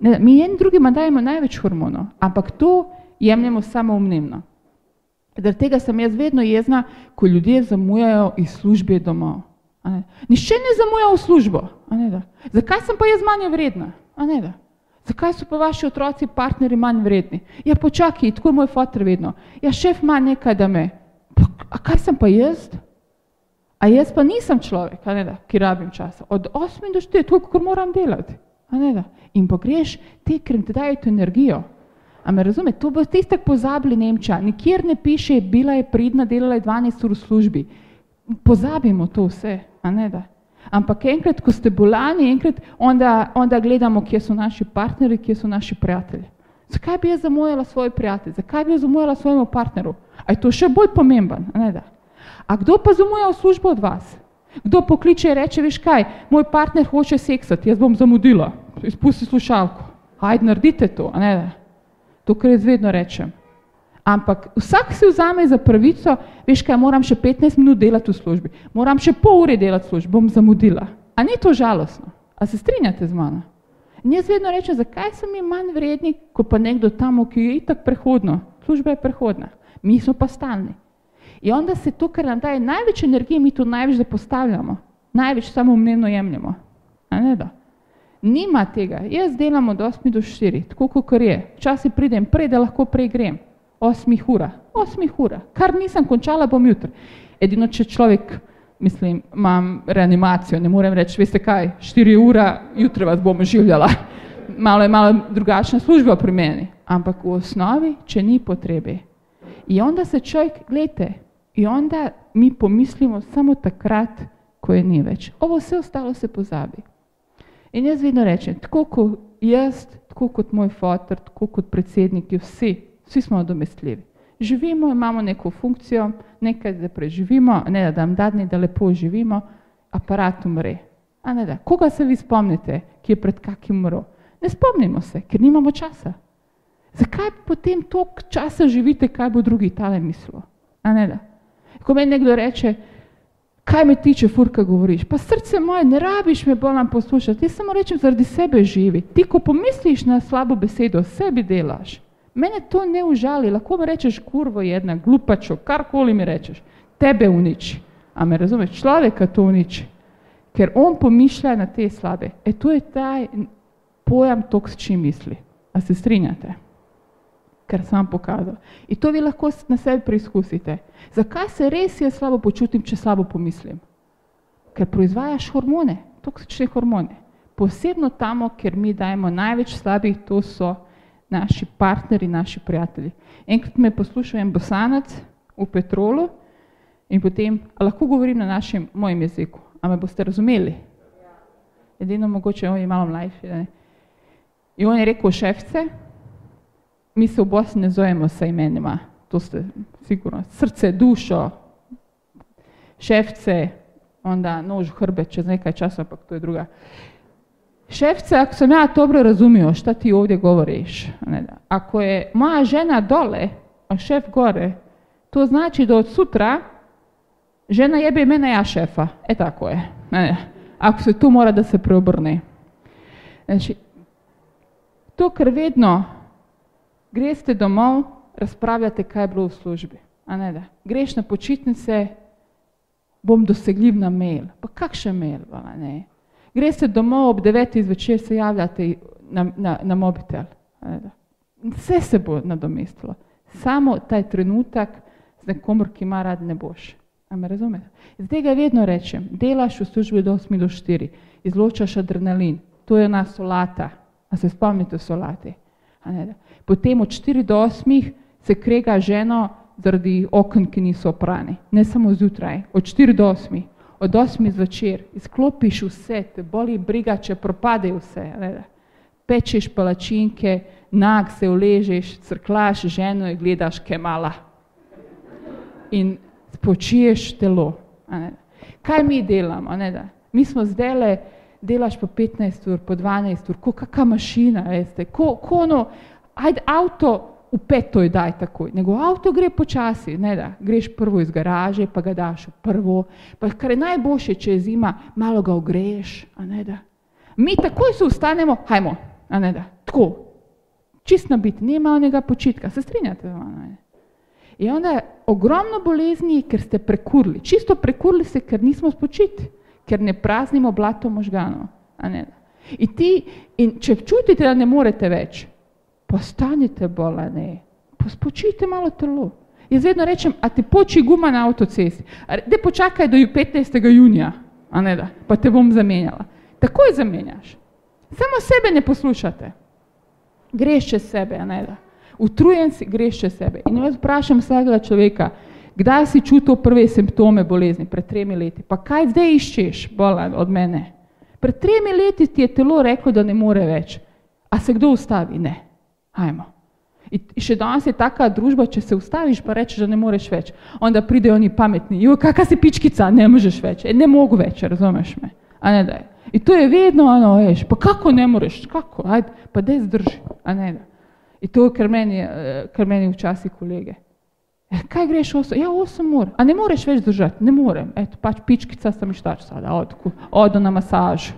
Ne, mi en drugima dajemo največ hormonov, ampak to jemljemo samo umnemno. Zaradi tega sem jaz vedno jezna, ko ljudje zamujajo iz službe domov. Nišče ne zamuja v službo. Zakaj sem pa jaz manj vredna? Zakaj so pa vaši otroci, partnerji manj vredni? Ja, počakaj, tako je moj fotor vedno. Ja, šef ima nekaj, da me. A kaj sem pa jaz? A jaz pa nisem človek, ki rabim časa. Od 8 do 4, toliko, moram delati. In pogreš te, ker ti dajo energijo. A me razume, to bo tiste pozabili Nemča. Nikjer ne piše, bila je pridna, delala je 12 ur v službi. Pozabimo to vse a ne da. Ampak enkrat, ko ste bolani, enkrat, onda, onda gledamo, kje so naši partnerji, kje so naši prijatelji. Zakaj bi jaz zamujala svoj prijatelj? Zakaj bi jaz zamujala svojemu partneru? A je to še bolj pomemben, a ne da. A kdo pa zamuja v službo od vas? Kdo pokliče in reče, veš kaj, moj partner hoče seksati, jaz bom zamudila, izpusti slušalko. Ajde, naredite to, a ne da. To, kar jaz vedno rečem. Ampak vsak si vzame za pravico, veš kaj, moram še 15 minut delati v službi, moram še pol ure delati v službi, bom zamudila. A ni to žalostno? A se strinjate z mano? In jaz vedno rečem, zakaj so mi manj vredni, ko pa nekdo tam, ki je itak prehodno, služba je prehodna, mi smo pa stalni. In onda se to, kar nam daje največ energije, mi to največ zapostavljamo, največ samo umnevno jemljemo. A ne da? Nima tega, jaz delam od 8 do 4, tako kot je. Včasih pridem prej, da lahko prej grem osmih ura, osmih ura, kar nisem končala, bom jutri. Edino, če človek, mislim, imam reanimacijo, ne morem reči, veste kaj, štiri ura, jutri vas bom življala. Malo je malo drugačna služba pri meni, ampak v osnovi, če ni potrebe. In onda se človek, gledajte, in onda mi pomislimo samo takrat, ko je ni več. Ovo vse ostalo se pozabi. In jaz vedno rečem, tako kot jaz, tako kot moj fotor, tako kot predsedniki, vsi, vsi smo nadomestljivi. Živimo, imamo neko funkcijo, nekaj, da preživimo, ne da nam dadni, da lepo živimo, aparat umre. A ne da, koga se vi spomnite, ki je pred kakim umrl? Ne spomnimo se, ker nimamo časa. Zakaj potem toliko časa živite, kaj bo drugi tale mislil? A ne da. Ko meni nekdo reče, kaj me tiče, furka govoriš, pa srce moje, ne rabiš me bolam poslušati, ti samo rečem, zaradi sebe živi. Ti, ko pomisliš na slabo besedo, sebi delaš. Mene to ne užali, lahko mi rečeš kurvo jedna, glupačo, karkoli mi rečeš, tebe uniči. A me razumeš, človeka to uniči, ker on pomišlja na te slabe. E to je taj pojam tok, s čim misli. A se strinjate? Ker sem pokazal. In to vi lahko na sebi preizkusite. Zakaj se res jaz slabo počutim, če slabo pomislim? Ker proizvajaš hormone, toksične hormone. Posebno tamo, ker mi dajemo največ slabih, to so naši partnerji, naši prijatelji. Enkrat me poslušal en bosanac v petrolu in potem, lahko govorim na našem, mojem jeziku, a me boste razumeli? edino mogoče on je malo mlajši. Ne? In on je rekel, šefce, mi se v Bosni ne zovemo sa imenima, to ste sigurno, srce, dušo, šefce, onda nož v hrbe čez nekaj časa, ampak to je druga. Šefce, ako sam ja dobro razumio šta ti ovdje govoriš, ne ako je moja žena dole, a šef gore, to znači da od sutra žena jebe mene, ja šefa. E tako je. Ne, ako se tu mora da se preobrne. Znači, to ker vedno greste domov, razpravljate, kaj je bilo v službi. A ne da. Greš na počitnice, bom dosegljiv na mail. Pa kakšen mail? Ne? Greste domov ob devetih zvečer, se javljate na, na, na mobitel. Vse se bo nadomestilo. Samo taj trenutek z nekomor, ki ima rad, ne boš. A me razumete? Zdaj ga vedno rečem, delaš v službi do 8 do 4, izločaš adrenalin, to je ena solata, a se spomnite solate. Potem od 4 do 8 se krega ženo zaradi okn, ki niso oprani. Ne samo zjutraj, od 4 do 8. Od 8 zvečer izklopiš vse, te boli briga, če propade vse. Pečeš palačinke, nag se uležeš, crklaš ženo in gledaš kemala. In spočiješ telo. Kaj mi delamo? Mi smo zdaj le, delaš po 15 ur, po 12 ur, kot kakšna mašina, veste, ko, ko no, ajde avto v petoj daj takoj, nego avto gre počasi, ne da, greš prvo iz garaže, pa ga daš v prvo, pa kar je najboljše, če je zima, malo ga ogreješ, a ne da. Mi takoj se ustanemo, hajmo, a ne da, tako, čist nabit, nema onega počitka, se strinjate z mano? In onda je ogromno bolezni, ker ste prekurli, čisto prekurli se, ker nismo spočiti, ker ne praznimo blato možganov, a ne da. In ti, in če čutite, da ne morete več, postanite bolani, pospočite malo telo. Jaz vedno rečem, a ti poči guma na avtocesti, da počakaj do 15. junija, a ne da, pa te bom zamenjala. Takoj zamenjaš. Samo sebe ne poslušate. Greš čez sebe, a ne da. Utrujen si, greš čez sebe. In jaz vprašam vsakega človeka, kdaj si čutil prve simptome bolezni, pred tremi leti, pa kaj zdaj iščeš bolan od mene? Pred tremi leti ti je telo reklo, da ne more več. A se kdo ustavi? Ne. Hajmo. In še danes je taka družba, če se ustaviš, pa rečeš, da ne moreš več. Onda pridejo oni pametni, jo, kakva si pičkica, ne možeš več, e, ne mogu več, razumeš me. A ne daj. In to je vedno ono, veš, pa kako ne moreš, kako, ajde, pa daj zdrži, a ne da. In to je kar meni, eh, kar meni včasih kolege. E, kaj greš osem? Ja, osem ur. A ne moreš več držati? Ne morem. Eto, pač pičkica sem ištač sada, odku, odo na masažu.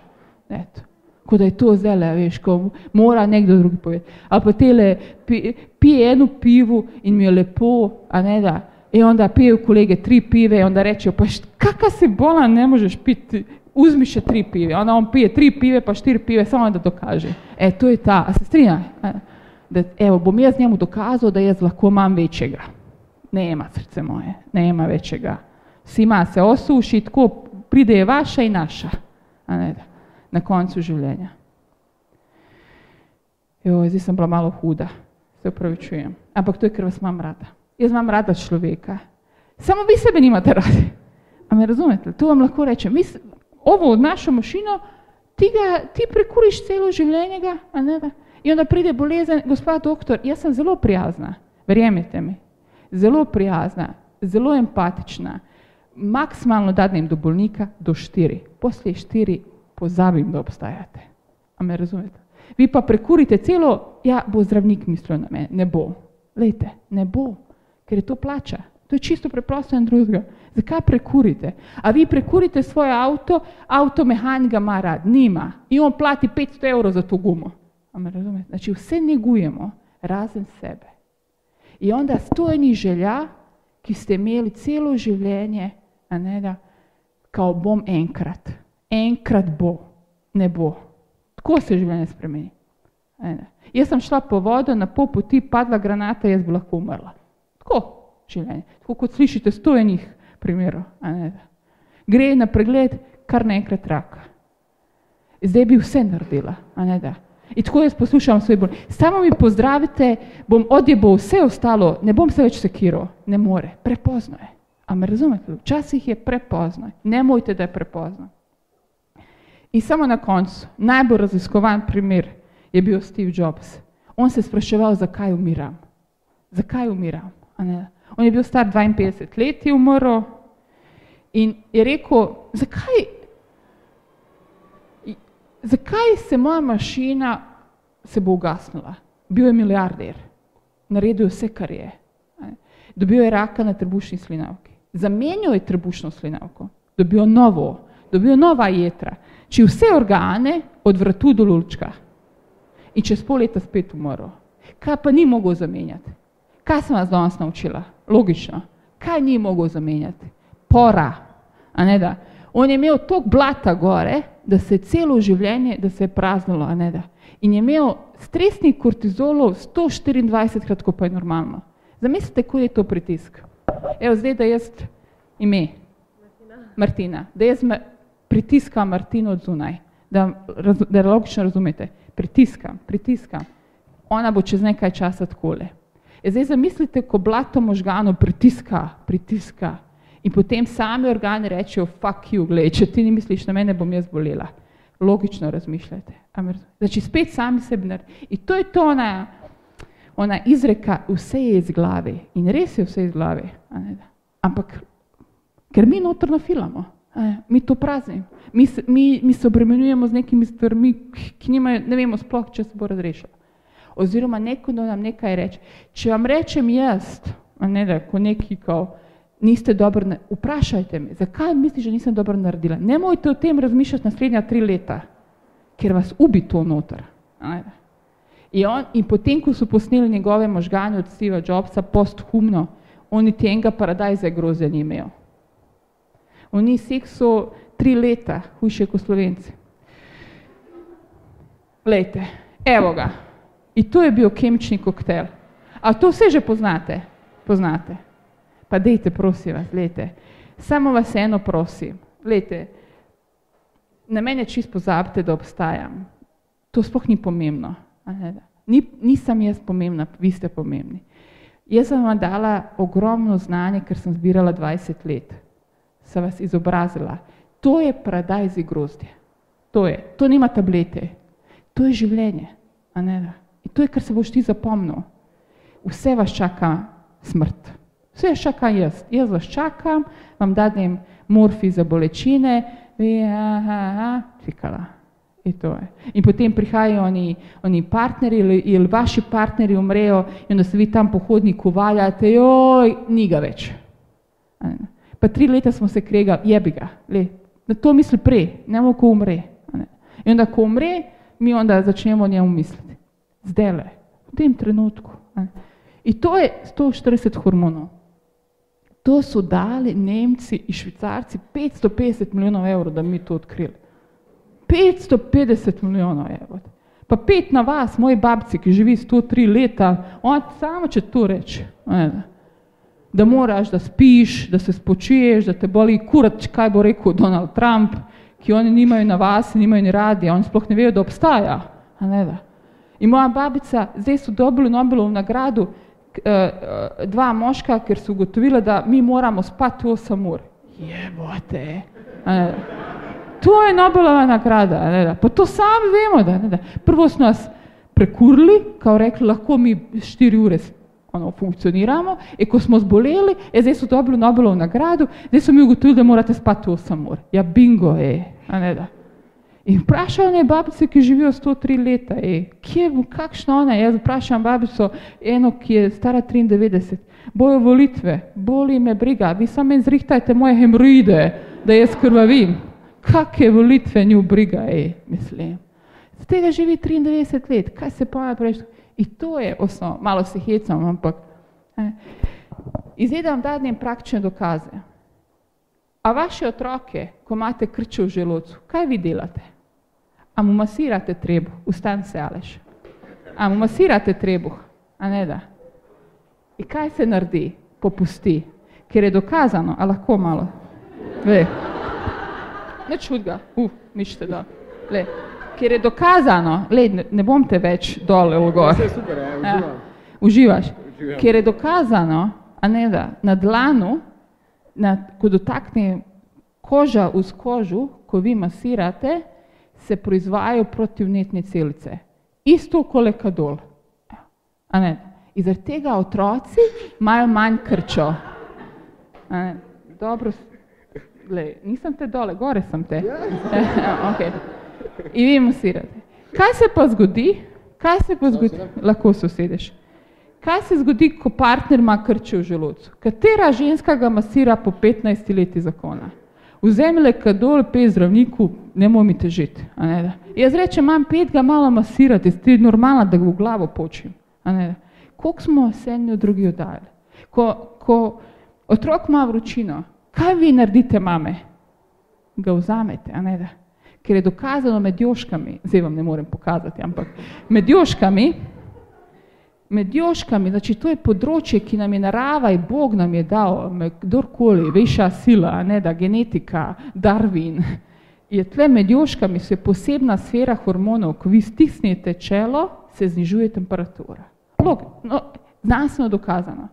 Eto kot da je to zele, veš, ko mora nekdo drugi povedati. Ali pa tele pi, pije eno pivo in mi je lepo, a ne da. In onda pijejo kolege tri pive in onda rečejo, pa kakva si bola, ne možeš piti, uzmi še tri pive. Onda on pije tri pive, pa štiri pive, samo da dokaže. E, to je ta, a se strinja? Da, evo, bom jaz njemu dokazal, da jaz lahko imam večjega. Nema srce moje, nema večjega. Sima se osuši, tako pride je vaša in naša. A ne da na koncu življenja. Jo, zdaj sem bila malo huda, se upravičujem. Ampak to je, ker vas imam rada. Jaz imam rada človeka. Samo vi sebe nimate radi. A me razumete? To vam lahko rečem. Mi, ovo našo mašino, ti, ga, ti prekuriš celo življenje, ga, a ne da? In onda pride bolezen, gospod doktor, jaz sem zelo prijazna, verjemite mi. Zelo prijazna, zelo empatična. Maksimalno dadnem do bolnika do štiri. Poslije štiri pozabim, da obstajate. A me razumete? Vi pa prekurite celo, ja, bo zdravnik mislil na mene. Ne bo. Lejte, ne bo, ker je to plača. To je čisto preprosto in drugega. Zakaj prekurite? A vi prekurite svoje avto, avto mehanika ima rad, nima. In on plati 500 evrov za to gumo. A me razumete? Znači vse negujemo, razen sebe. In onda stojni želja, ki ste imeli celo življenje, a ne da, kao bom enkrat enkrat bo, ne bo. Tako se življenje spremeni. Ene. Jaz sem šla po vodo, na pol poti padla granata, jaz bi lahko umrla. Tako življenje. Tako kot slišite stojenih primerov. Gre na pregled kar naenkrat raka. Zdaj bi vse naredila. In tako jaz poslušam svoj bolj. Samo mi pozdravite, bom odjebal vse ostalo, ne bom se več sekiral. Ne more, prepozno je. A me razumete? Včasih je prepozno. Ne mojte, da je prepozno. In samo na koncu, najbolj raziskovan primer je bil Steve Jobs. On se je spraševal, zakaj umiram. Zakaj umiram? On je bil star 52 let, je umrl in je rekel, zakaj, zakaj se moja mašina se bo ugasnila? Bil je milijarder, naredil je vse, kar je. Dobil je raka na trebušni slinavki. Zamenjal je trebušno slinavko, dobil novo, dobil je nova jetra, če vse organe od vratu do lulčka. In čez pol leta spet umrl. Kaj pa ni mogel zamenjati? Kaj sem vas danes naučila? Logično. Kaj ni mogel zamenjati? Pora. A ne da? On je imel toliko blata gore, da se je celo življenje, da se je praznilo, a ne da. In je imel stresnih kortizolov 124 krat, ko pa je normalno. Zamislite, kako je to pritisk. Evo zdaj, da jaz ime. Martina. Da jaz me pritiskam Martino zunaj. Da, raz, da logično razumete. Pritiskam, pritiskam. Ona bo čez nekaj časa takole. E zdaj zamislite, ko blato možganov pritiska, pritiska in potem sami organi rečejo, fuck you, gledaj, če ti ni misliš na mene, bom jaz bolela. Logično razmišljate. Znači spet sami sebi naredi. In to je to ona, ona izreka, vse je iz glave. In res je vse iz glave. Ampak, ker mi notrno filamo, mi to praznimo. Mi, mi, mi se obremenjujemo z nekimi stvarmi, ki nimajo, ne vemo sploh, če se bo razrešila oziroma nekomu nam nekaj reče. Če vam rečem jaz, ne da, ko neki kao, niste dobro, vprašajte me, zakaj misliš, da nisem dobro naredila. Ne mojte o tem razmišljati naslednja tri leta, ker vas ubi to noter. In, on, in potem, ko so posneli njegove možgane od Steva Jobsa posthumno, oni tega paradajza groze ni imel. Oni sekso tri leta, hujše kot slovenci. Glejte, evo ga. In to je bil kemični koktel. A to vse že poznate? Poznate. Pa dejte, prosim vas, gledajte. Samo vas eno prosim, gledajte, na mene čist pozabite, da obstajam. To sploh ni pomembno. Ni, nisem jaz pomembna, vi ste pomembni. Jaz sem vam dala ogromno znanje, ker sem zbirala 20 let. Sem vas izobrazila. To je paradajz grozdje. To je. To nima tablete. To je življenje. Ne. In to je, kar se boš ti zapomnil. Vse vas čaka smrt. Vse čaka jaz. Jaz vas čakam, vam dadem morfi za bolečine, vi, aha, aha, fikala. In, potem prihajajo oni, oni partnerji ali, vaši partnerji umrejo in da se vi tam po hodniku valjate, joj, ni ga več. Pa tri leta smo se kregali, jebi ga, le, na to misli prej, ne bomo, ko umre. In onda, ko umre, mi onda začnemo njemu misliti zdaj le, v tem trenutku. Ne. In to je 140 hormonov. To so dali Nemci in Švicarci 550 milijonov evrov, da mi to odkrili. 550 milijonov evrov. Pa pet na vas, moji babci, ki živi 103 leta, on samo če to reče, da moraš, da spiš, da se spočiješ, da te boli kurat, kaj bo rekel Donald Trump, ki oni nimajo na vas, nimajo ni radi, oni sploh ne vejo, da obstaja. In moja babica, zdaj so dobili Nobelovo nagrado, eh, dva moška, ker so ugotovila, da mi moramo spati 8 ur. Jebote. To je Nobelova nagrada, ne, da. pa to sami vemo, da, ne, da. prvo so nas prekurili, kao rekli, lahko mi 4 ure ono, funkcioniramo, in ko smo zboleli, je, zdaj so dobili Nobelovo nagrado, zdaj so mi ugotovili, da morate spati 8 ur. Ja, bingo je, a ne da. In vprašal je babice, ki živijo 103 leta, ej, kje, kakšna ona je, jaz vprašam babico, eno, ki je stara 93, bojo volitve, boli me briga, vi samo meni zrihtajte moje hemoroide, da jaz krvavim. Kakve volitve nju briga, ej, mislim. Z tega živi 93 let, kaj se pa preveč, in to je osnov, malo se hecam, ampak. Izvedam vam dadnem praktične dokaze. A vaše otroke, ko imate krče v želodcu, kaj vi delate? A mu masirate trebuh, ustan se aleš. A mu masirate trebuh, a ne da. In kaj se naredi? Popusti. Ker je dokazano, a lahko malo. Ve. Ne čud ga, uf, mišite da. Le. Ker je dokazano, le, ne, ne bom te več dole v gor. Vse super, ja, uživam. Ja, uživaš. Uživam. Ker je dokazano, a ne da, na dlanu, na, ko dotakne koža v kožu, ko vi masirate, se proizvajajo protivnetne celice. Isto kolekadol. A ne? In zaradi tega otroci imajo manj krčo. Dobro, glej, nisem te dole, gore sem te. okay. In vi musirate. Kaj se pa zgodi? Kaj se pa zgodi? Lahko se usedeš. Kaj se zgodi, ko partner ima krče v želodcu? Katera ženska ga masira po 15 leti zakona? Vzemi kadol, pej zdravniku, ne moj mi težiti. Jaz rečem, imam pet, ga malo masirati, ti je normalno, da ga v glavo počim. Koliko smo se eni od drugih oddajali? Ko, ko otrok ima vročino, kaj vi naredite, mame? Ga vzamete, a ne da? Ker je dokazano med joškami, zdaj vam ne morem pokazati, ampak med joškami, med joškami, znači to je področje, ki nam je narava in Bog nam je dal, kdorkoli, večja sila, ne da, genetika, Darwin, je tle med joškami se posebna sfera hormonov, ko vi stisnete čelo, se znižuje temperatura. Log, no, znanstveno dokazano.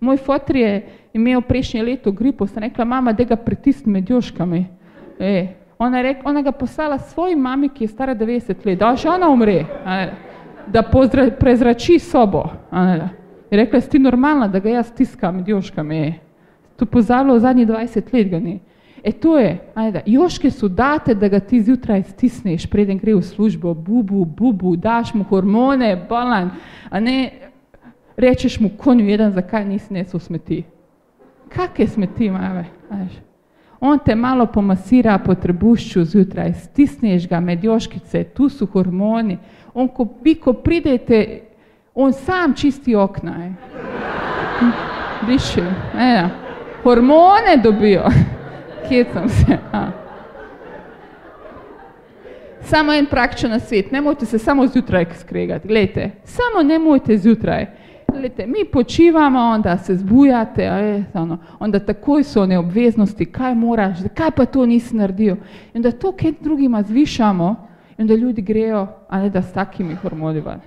Moj fotor je imel prejšnje leto gripo, sem rekla, mama, da ga pritisni med joškami. E, ona, je rek, ona ga poslala svoji mami, ki je stara 90 let, da še ona umre, da pozra, prezrači sobo. Je rekla, si ti normalna, da ga jaz stiskam med joškami. E, to pozabilo v zadnjih 20 let ga ni. E to je, ajde, joške so date, da ga ti zjutraj stisneš, preden gre v službo, bubu, bubu, daš mu hormone, balan, a ne rečeš mu konju jedan, zakaj nisi nesel smeti. Kakve smeti mave, ajde. On te malo pomasira po trebušču zjutraj, stisneš ga med joškice, tu so hormoni, on ko vi, ko pridete, on sam čisti okna. Biši, ja. hormone dobijo. Kje sem se? A. Samo en praktičen nasvet, ne morete se samo zjutraj skregati, gledajte, samo ne morete zjutraj. Gledajte, mi počivamo, onda se zbujate, je, ono, onda takoj so neobveznosti, kaj moraš, kaj pa to nisi naredil. In da to, kaj drugima zvišamo, in da ljudi grejo, a ne da s takimi hormoni ven.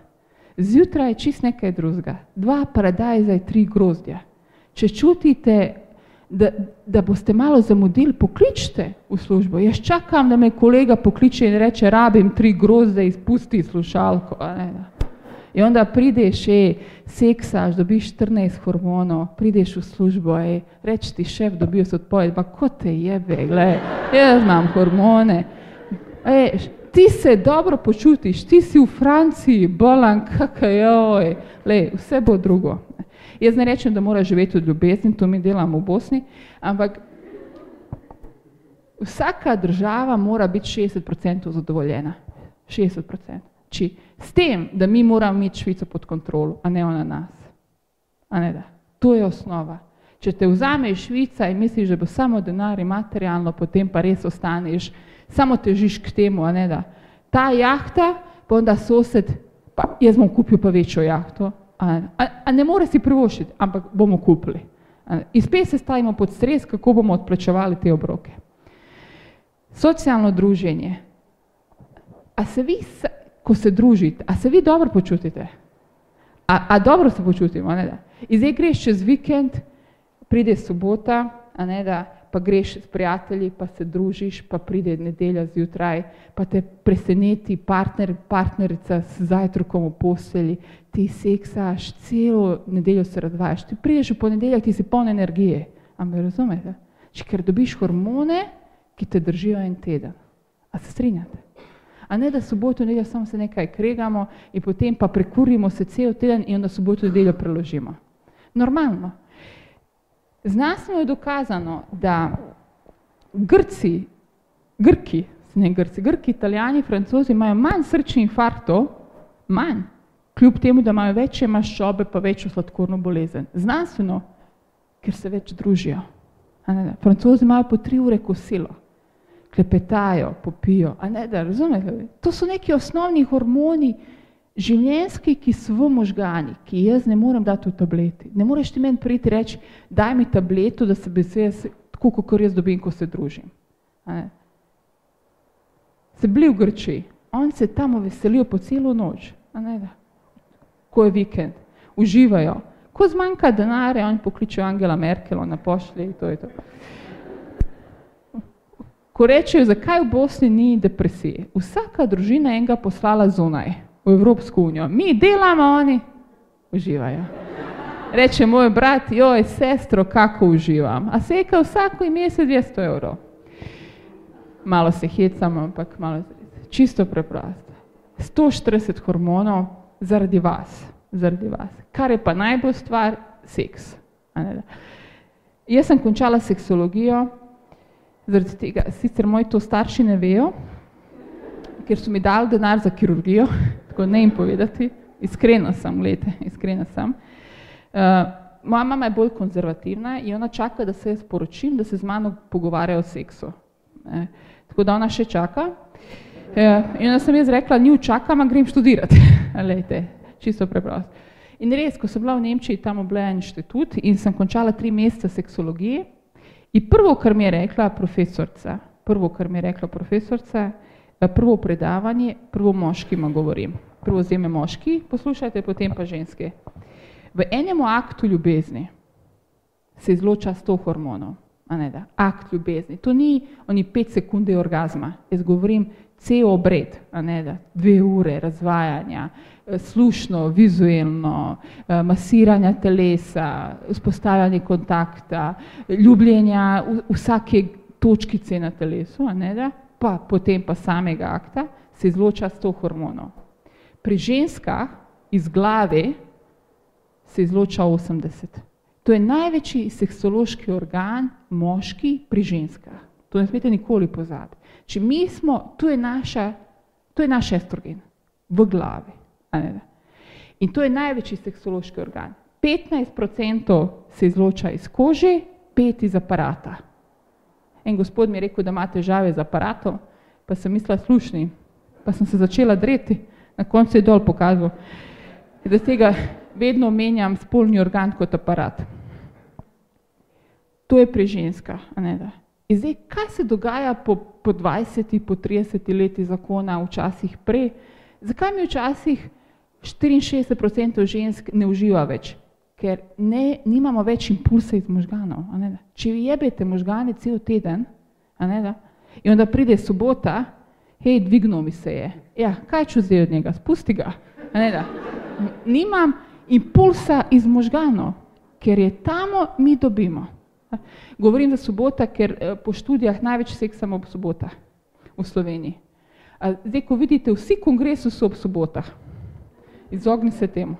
Zjutraj je čist nekaj drugega, dva paradajza in tri grozdja. Če čutite da, da boste malo zamudili, pokličite v službo. Jaz čakam, da me kolega pokliče in reče, rabim tri grozde, izpusti slušalko. In onda prideš, je, seksaš, dobiš 14 hormonov, prideš v službo, je, reč ti šef, dobil si odpoved, pa ko te jebe, gledaj, jaz imam hormone. E, ti se dobro počutiš, ti si v Franciji, bolan, kakaj, vse bo drugo. Jaz ne rečem, da mora živeti od ljubezni, to mi delamo v Bosni, ampak vsaka država mora biti 60% zadovoljena. 60%. Či, s tem, da mi moramo imeti Švico pod kontrolo, a ne ona nas. A ne da. To je osnova. Če te vzame Švica in misliš, da bo samo denar in materialno, potem pa res ostaneš, samo težiš k temu, a ne da. Ta jahta, pa onda sosed, pa jaz bom kupil pa večjo jahto, A, a ne more si privoščiti, ampak bomo kupili. In spet se stavimo pod stres, kako bomo odplačevali te obroke. Socialno druženje. A se vi, ko se družite, a se vi dobro počutite? A, a dobro se počutimo, ne da? In zdaj greš čez vikend, pride sobota, a ne da, pa greš s prijatelji, pa se družiš, pa pride nedelja zjutraj, pa te preseneti partner, partnerica s zajtrkom v postelji, ti seksaš, celo nedeljo se razvajaš, ti prideš v ponedeljek, ti si poln energije. A me razumete? Če ker dobiš hormone, ki te držijo en teden. A se strinjate? A ne, da soboto nedeljo samo se nekaj kregamo in potem pa prekurimo se cel teden in onda soboto nedeljo preložimo. Normalno. Znanstveno je dokazano, da Grci, Grki, ne Grci, Grki, Italijani, Francozi imajo manj srčnih infarktov, manj, kljub temu, da imajo večje maščobe pa večjo sladkorno bolezen. Znanstveno, ker se več družijo. Francozi imajo po tri ure kosilo, klepetajo, popijo, a ne da, razumete? To so neki osnovni hormoni, življenjski, ki so v možgani, ki jaz ne morem dati v tableti. Ne moreš ti meni priti reči, daj mi tableto, da se jaz, tako kot jaz dobim, ko se družim. Se bili v Grči, on se tam veselijo po celo noč, ne da ko je vikend, uživajo. Ko zmanjka denarja, oni pokličejo Angela Merkel, ona pošlje in to je to. Ko rečejo, zakaj v Bosni ni depresije. Vsaka družina enega poslala zunaj, v Evropsko unijo. Mi delamo, oni uživajo. Reče moj brat, joj, sestro, kako uživam. A se je kaj vsako ime se 200 evrov. Malo se hecam, ampak malo čisto preprosto. 140 hormonov zaradi vas, zaradi vas. Kar je pa najbolj stvar, seks. Jaz sem končala seksologijo, zaradi tega, sicer moji to starši ne vejo, ker so mi dali denar za kirurgijo, tako ne jim povedati, iskrena sem, gledajte, iskrena sem. Uh, moja mama je bolj konzervativna in ona čaka, da se jaz poročim, da se z mano pogovarja o seksu. Ne. Tako da ona še čaka. Uh, in onda sem jaz rekla, ni čakam, a grem študirati. Lejte, čisto preprosto. In res, ko sem bila v Nemčiji, tam obleja inštitut in sem končala tri mesece seksologije, in prvo, kar mi je rekla profesorca, prvo, kar mi je rekla profesorca, prvo predavanje, prvo moškima govorim. Prvo vzeme moški, poslušajte, potem pa ženske. V enem aktu ljubezni se izloča sto hormonov, a ne da, akt ljubezni. To ni oni pet sekunde orgazma, jaz govorim cel obred, a ne da, dve ure razvajanja, slušno, vizualno, masiranja telesa, vzpostavljanje kontakta, ljubljenja vsake točkice na telesu, ne pa potem pa samega akta se izloča sto hormonov. Pri ženskah iz glave se izloča 80. To je največji seksološki organ moški pri ženskah. To ne smete nikoli pozabiti. Če mi smo, to je naša, to je naš estrogen v glavi. In to je največji seksološki organ. 15% se izloča iz kože, 5 iz aparata. En gospod mi je rekel, da ima težave z aparatom, pa sem mislila slušni, pa sem se začela dreti, na koncu je dol pokazal. Da tega vedno omenjam spolni organ kot aparat. To je pri ženskah, a ne da. In zdaj, kaj se dogaja po, po 20, po 30 leti zakona, včasih prej, zakaj mi včasih 64% žensk ne uživa več? Ker ne, nimamo več impulsa iz možganov. Če vi jebete možgane cel teden, ne da, in onda pride sobota, hej, dvignil mi se je. Ja, kaj ću zdaj od njega? Spusti ga. Ne da. Nimam impulsa iz možganov, ker je tamo mi dobimo. Govorim za sobota, ker po študijah največ seksamo ob sobotah v Sloveniji. Zdaj, ko vidite, vsi kongresi so ob sobotah. Izogni se temu.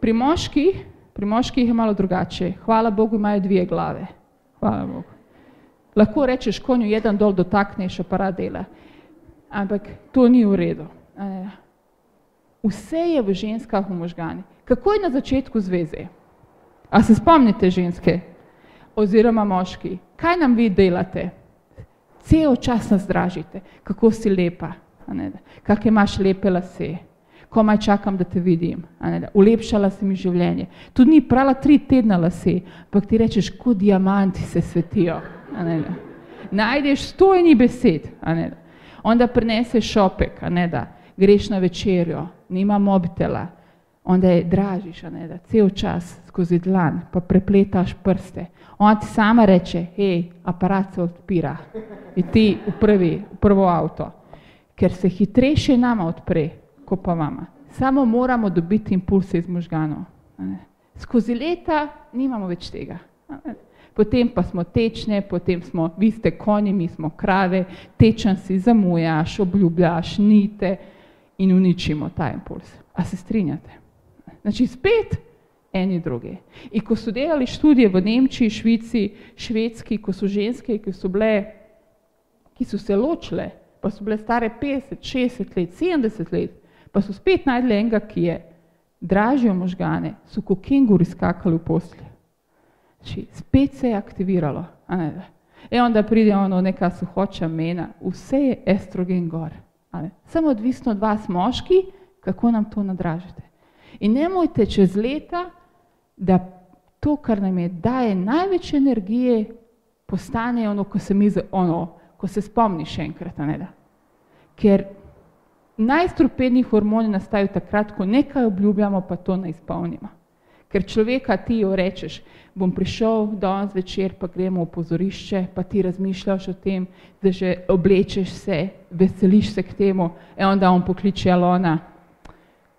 Pri moških, pri moških je malo drugače. Hvala Bogu, imajo dvije glave. Hvala Bogu. Lahko rečeš konju, jedan dol dotakneš, aparat dela. Ampak to ni v redu. Vse je v ženskah v možgani. Kako je na začetku zveze? A se spomnite ženske? Oziroma moški? Kaj nam vi delate? Cel čas nas dražite. Kako si lepa? Kak imaš lepe lase? Komaj čakam, da te vidim. Ulepšala si mi življenje. Tudi ni prala tri tedna lase, ampak ti rečeš, kot diamanti se svetijo. Najdeš stojni besed. Onda prineseš šopek, da, greš na večerjo, nima mobitela, onda je dražiš, da, cel čas skozi dlan, pa prepletaš prste. Ona ti sama reče, hej, aparat se odpira. In ti v prvi, v prvo avto. Ker se hitrejše nama odpre, ko pa vama. Samo moramo dobiti impulse iz možganov. Skozi leta nimamo več tega. Potem pa smo tečne, potem smo, vi ste konji, mi smo krave, tečen si zamujaš, obljubljaš, nite in uničimo ta impuls. A se strinjate? Znači spet eni drugi. In ko so delali študije v Nemčiji, Švici, Švedski, ko so ženske, ki so bile, ki so se ločile, pa so bile stare 50, 60 let, 70 let, pa so spet najdli enega, ki je dražil možgane, so kot kenguri skakali v postelje. Znači, spet se je aktiviralo. A ne, da. E onda pride ono neka suhoča mena, vse je estrogen gor. Samo odvisno od vas moški, kako nam to nadražite. In nemojte čez leta, da to, kar nam je daje največ energije, postane ono, ko se mi, ono, ko se spomniš enkrat, ne da. Ker najstrupedniji hormoni nastajajo takrat, ko nekaj obljubljamo, pa to ne izpolnimo. Ker človeka ti jo rečeš, bom prišel danes večer, pa gremo v pozorišče, pa ti razmišljaš o tem, da že oblečeš se, veseliš se k temu, in onda on pokliče Alona,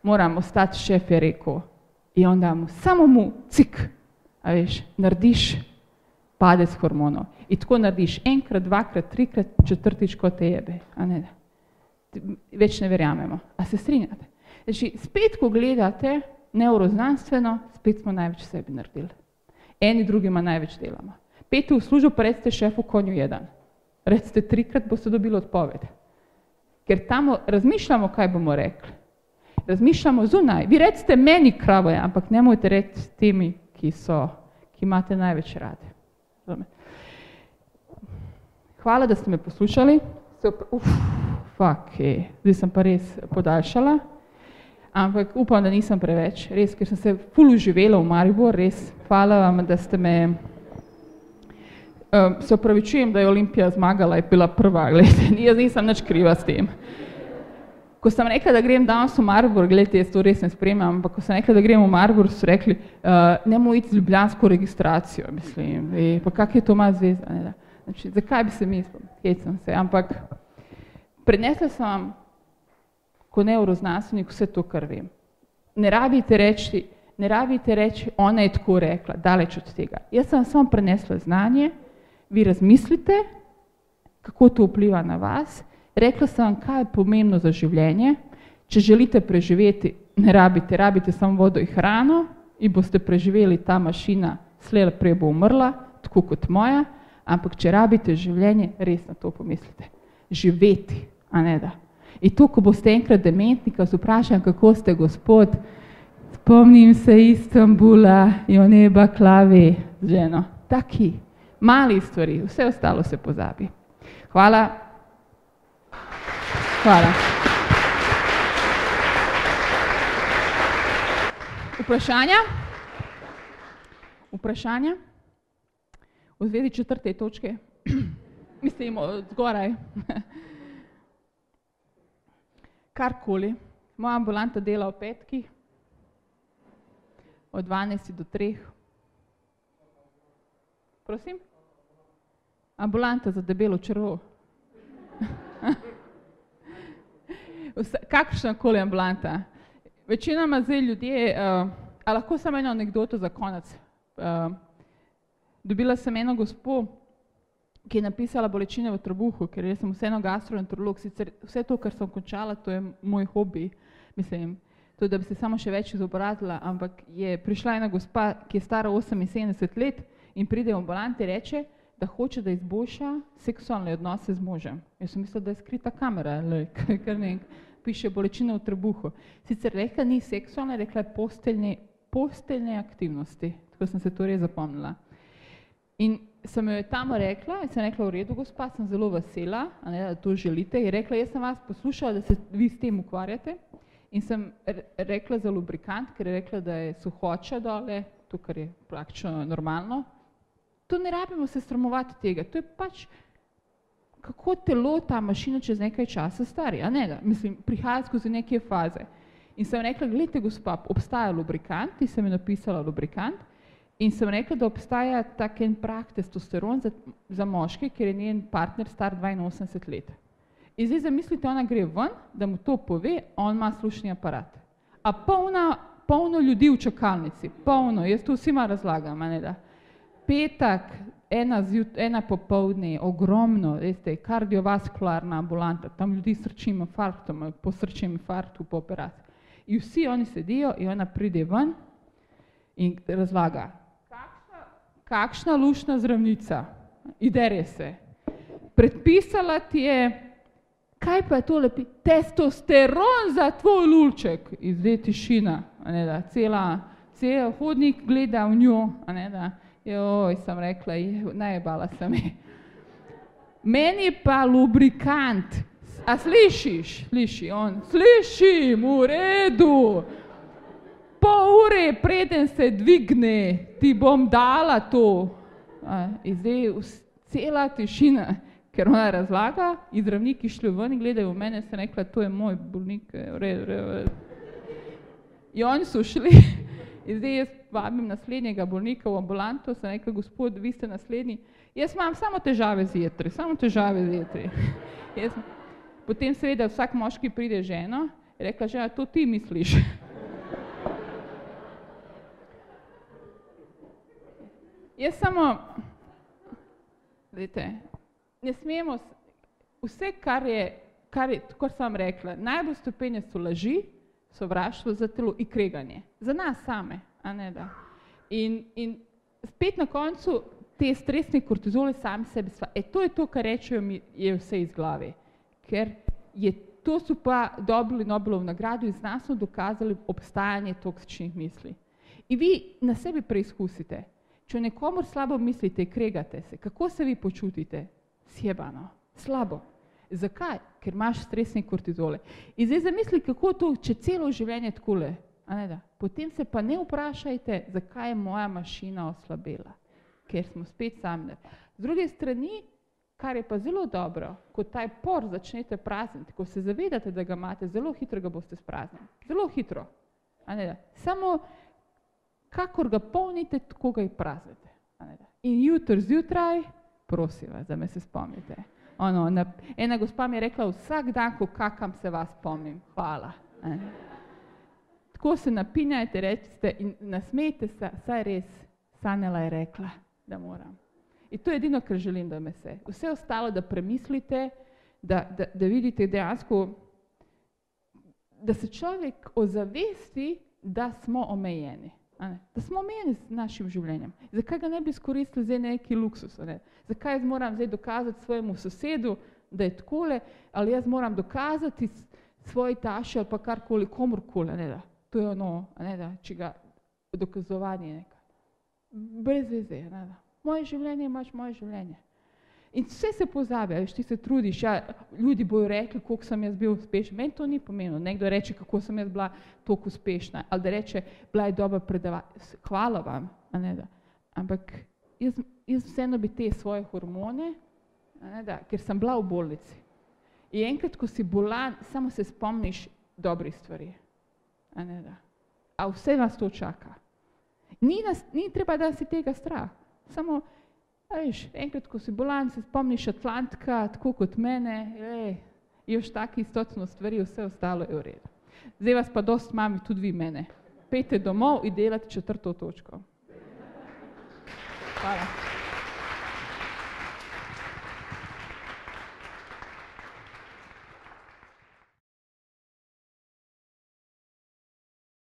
moram ostati šef, je rekel. In onda mu, samo mu, cik, a veš, narediš padec hormonov. In tako narediš enkrat, dvakrat, trikrat, četrtič, kot te jebe. Več ne verjamemo. A se strinjate? Znači, spet, ko gledate neuroznanstveno, spet smo največ sebi naredili. Eni drugima največ delamo. Pete v službo, pa recite šefu konju jedan. Recite trikrat, boste dobili odpoved. Ker tam razmišljamo, kaj bomo rekli. Razmišljamo zunaj. Vi recite meni kravo, ampak ne mojte reči temi, ki so, ki imate največ rade. Hvala, da ste me poslušali. Uf, fuck, zdaj sem pa res podaljšala. Ampak upam, da nisem preveč, res, ker sem se ful uživela v Maribor, res. Hvala vam, da ste me. Um, se opravičujem, da je Olimpija zmagala, je bila prva, gledajte, jaz nisem nič kriva s tem. Ko sem rekla, da grem danes v Maribor, gledajte, jaz to res ne spremljam, ampak ko sem rekla, da grem v Maribor, so rekli, uh, ne moramo iti z ljubljansko registracijo, mislim, e, pa kak je to ima zvezda, ne da. Znači, zakaj bi se mislil, hecam se, ampak prenesla sem vam kot neuroznanstvenik vse to, kar vem. Ne rabite reči, ne rabite reči, ona je tako rekla, daleč od tega. Jaz sem samo prenesla znanje, vi razmislite, kako to vpliva na vas, rekla sem vam, kaj je pomembno za življenje, če želite preživeti, ne rabite, rabite samo vodo in hrano in boste preživeli, ta mašina slej prej bo umrla, tako kot moja, ampak če rabite življenje, res na to pomislite. Živeti, a ne da. In to, ko boste enkrat dementni, ko se vprašam, kako ste gospod, spomnim se Istanbula, jo neba klavi, ženo. Taki, mali stvari, vse ostalo se pozabi. Hvala. Hvala. Vprašanja? Vprašanja? V zvezi četrte točke, mislim, zgoraj. Karkoli, moja ambulanta dela v petkih, od 12 do 3. Prosim? Ambulanta za debelo črvo. Kakšna koli ambulanta. Večinoma zdaj ljudje, uh, a lahko samo eno anekdoto za konec. Uh, Dobila sem eno gospo, ki je napisala bolečine v trebuhu, ker jaz sem vseeno gastroenterolog, sicer vse to, kar sem končala, to je moj hobi, mislim, to, da bi se samo še več izobrazila, ampak je prišla ena gospa, ki je stara 78 let in pride v ambulanti in reče, da hoče, da izboljša seksualne odnose z možem. Jaz sem mislila, da je skrita kamera, le, kar ne, piše bolečine v trebuhu. Sicer rekla ni seksualne, rekla je posteljne, posteljne aktivnosti, tako sem se to res zapomnila. In sem jo tam rekla, in sem rekla, v redu, gospa, sem zelo vesela, ne, da to želite. In rekla, jaz sem vas poslušala, da se vi s tem ukvarjate. In sem rekla za lubrikant, ker je rekla, da je suhoča dole, to, kar je praktično normalno. To ne rabimo se sramovati tega, to je pač, kako telo ta mašina čez nekaj časa stari, a ne da, mislim, prihaja skozi neke faze. In sem rekla, gledajte, gospa, obstaja lubrikant, in sem jo napisala lubrikant, In sem rekla, da obstaja tak en prak testosteron za, za moške, ker je njen partner star 82 let. In zdaj zamislite, ona gre ven, da mu to pove, on ima slušni aparat. A polna, polno ljudi v čakalnici, polno, jaz to vsima razlagam, ne da. Petak, ena, zjut, ena popovdne, ogromno, veste, kardiovaskularna ambulanta, tam ljudi srčim infarktom, po srčem infarktu, po operaciji. In vsi oni sedijo in ona pride ven in razlaga, kakšna lušna zdravnica, idere se. Predpisala ti je, kaj pa je to lepi, testosteron za tvoj lulček, izde tišina, ne da, cela, cel hodnik gleda v njo, a ne da, joj, sem rekla, najebala sem je. Meni pa lubrikant, a slišiš, sliši on, slišim, v redu, pol ure, preden se dvigne, ti bom dala to. In zdaj cela tišina, ker ona razlaga, in zdravniki šli ven in gledajo v mene, se rekla, to je moj bolnik. Re, re, re. In oni so šli In zdaj jaz vabim naslednjega bolnika v ambulanto, sem rekel, gospod, vi ste naslednji. Jaz imam samo težave z jetri, samo težave z jetri. Potem seveda vsak moški pride ženo, rekla, žena, to ti misliš. Jaz samo, Dajte, ne smemo, vse, kar je, kar je, kot sem rekla, najbolj stopenje so laži, sovraštvo za telo in kreganje. Za nas same, a ne da. In, in spet na koncu te stresne kortizole sami sebi sva. E to je to, kar rečejo mi, je vse iz glave. Ker je, to so pa dobili Nobelov nagrado in znanstno dokazali obstajanje toksičnih misli. In vi na sebi preizkusite, če nekomu slabo mislite, kregate se, kako se vi počutite? Sjebano, slabo. Zakaj? Ker imaš stresne kortizole. In zdaj zamisli, kako to, če celo življenje takole, potem se pa ne vprašajte, zakaj je moja mašina oslabela, ker smo spet sami. Z druge strani, kar je pa zelo dobro, ko taj por začnete prazniti, ko se zavedate, da ga imate, zelo hitro ga boste spraznili. Zelo hitro. Samo kakor ga polnite, tako ga i praznite. In jutr zjutraj, prosim vas, da me se spomnite. Ono, na, ena gospa mi je rekla, vsak dan, ko kakam se vas spomnim, hvala. Ne. Tako se napinjajte, rečete in nasmejte se, saj res, Sanela je rekla, da moram. In to je edino, kar želim, da me se. Vse ostalo, da premislite, da, da, da vidite dejansko, da se človek ozavesti, da smo omejeni. Da smo omejeni z našim življenjem. Zakaj ga ne bi izkoristili za neki luksus? Ne? Zakaj jaz moram zdaj dokazati svojemu sosedu, da je takole, ali jaz moram dokazati svoji taši ali pa karkoli, komorkoli, ne. To je ono, ne da, če ga dokazovanje nekaj. Brez veze, ne da. Moje življenje imaš moje življenje. In vse se pozabi, veš, ti se trudiš, ja, ljudi bojo rekli, koliko sem jaz bil uspešen. Meni to ni pomenilo. Nekdo reče, kako sem jaz bila toliko uspešna, ali da reče, bila je dobra predavatelj. Hvala vam, a ne da. Ampak jaz, jaz vseeno bi te svoje hormone, a ne da, ker sem bila v bolnici. In enkrat, ko si bolan, samo se spomniš dobrih stvari. A ne da. A vse nas to čaka. Ni, nas, ni treba, da si tega strah. Samo Veš, enkrat, ko si bolan, se spomniš Atlantika, tako kot mene, ej, još taki stotno stvari, vse ostalo je v redu. Zdaj vas pa dost mami, tudi vi mene. Pejte domov in delate četrto točko. Hvala.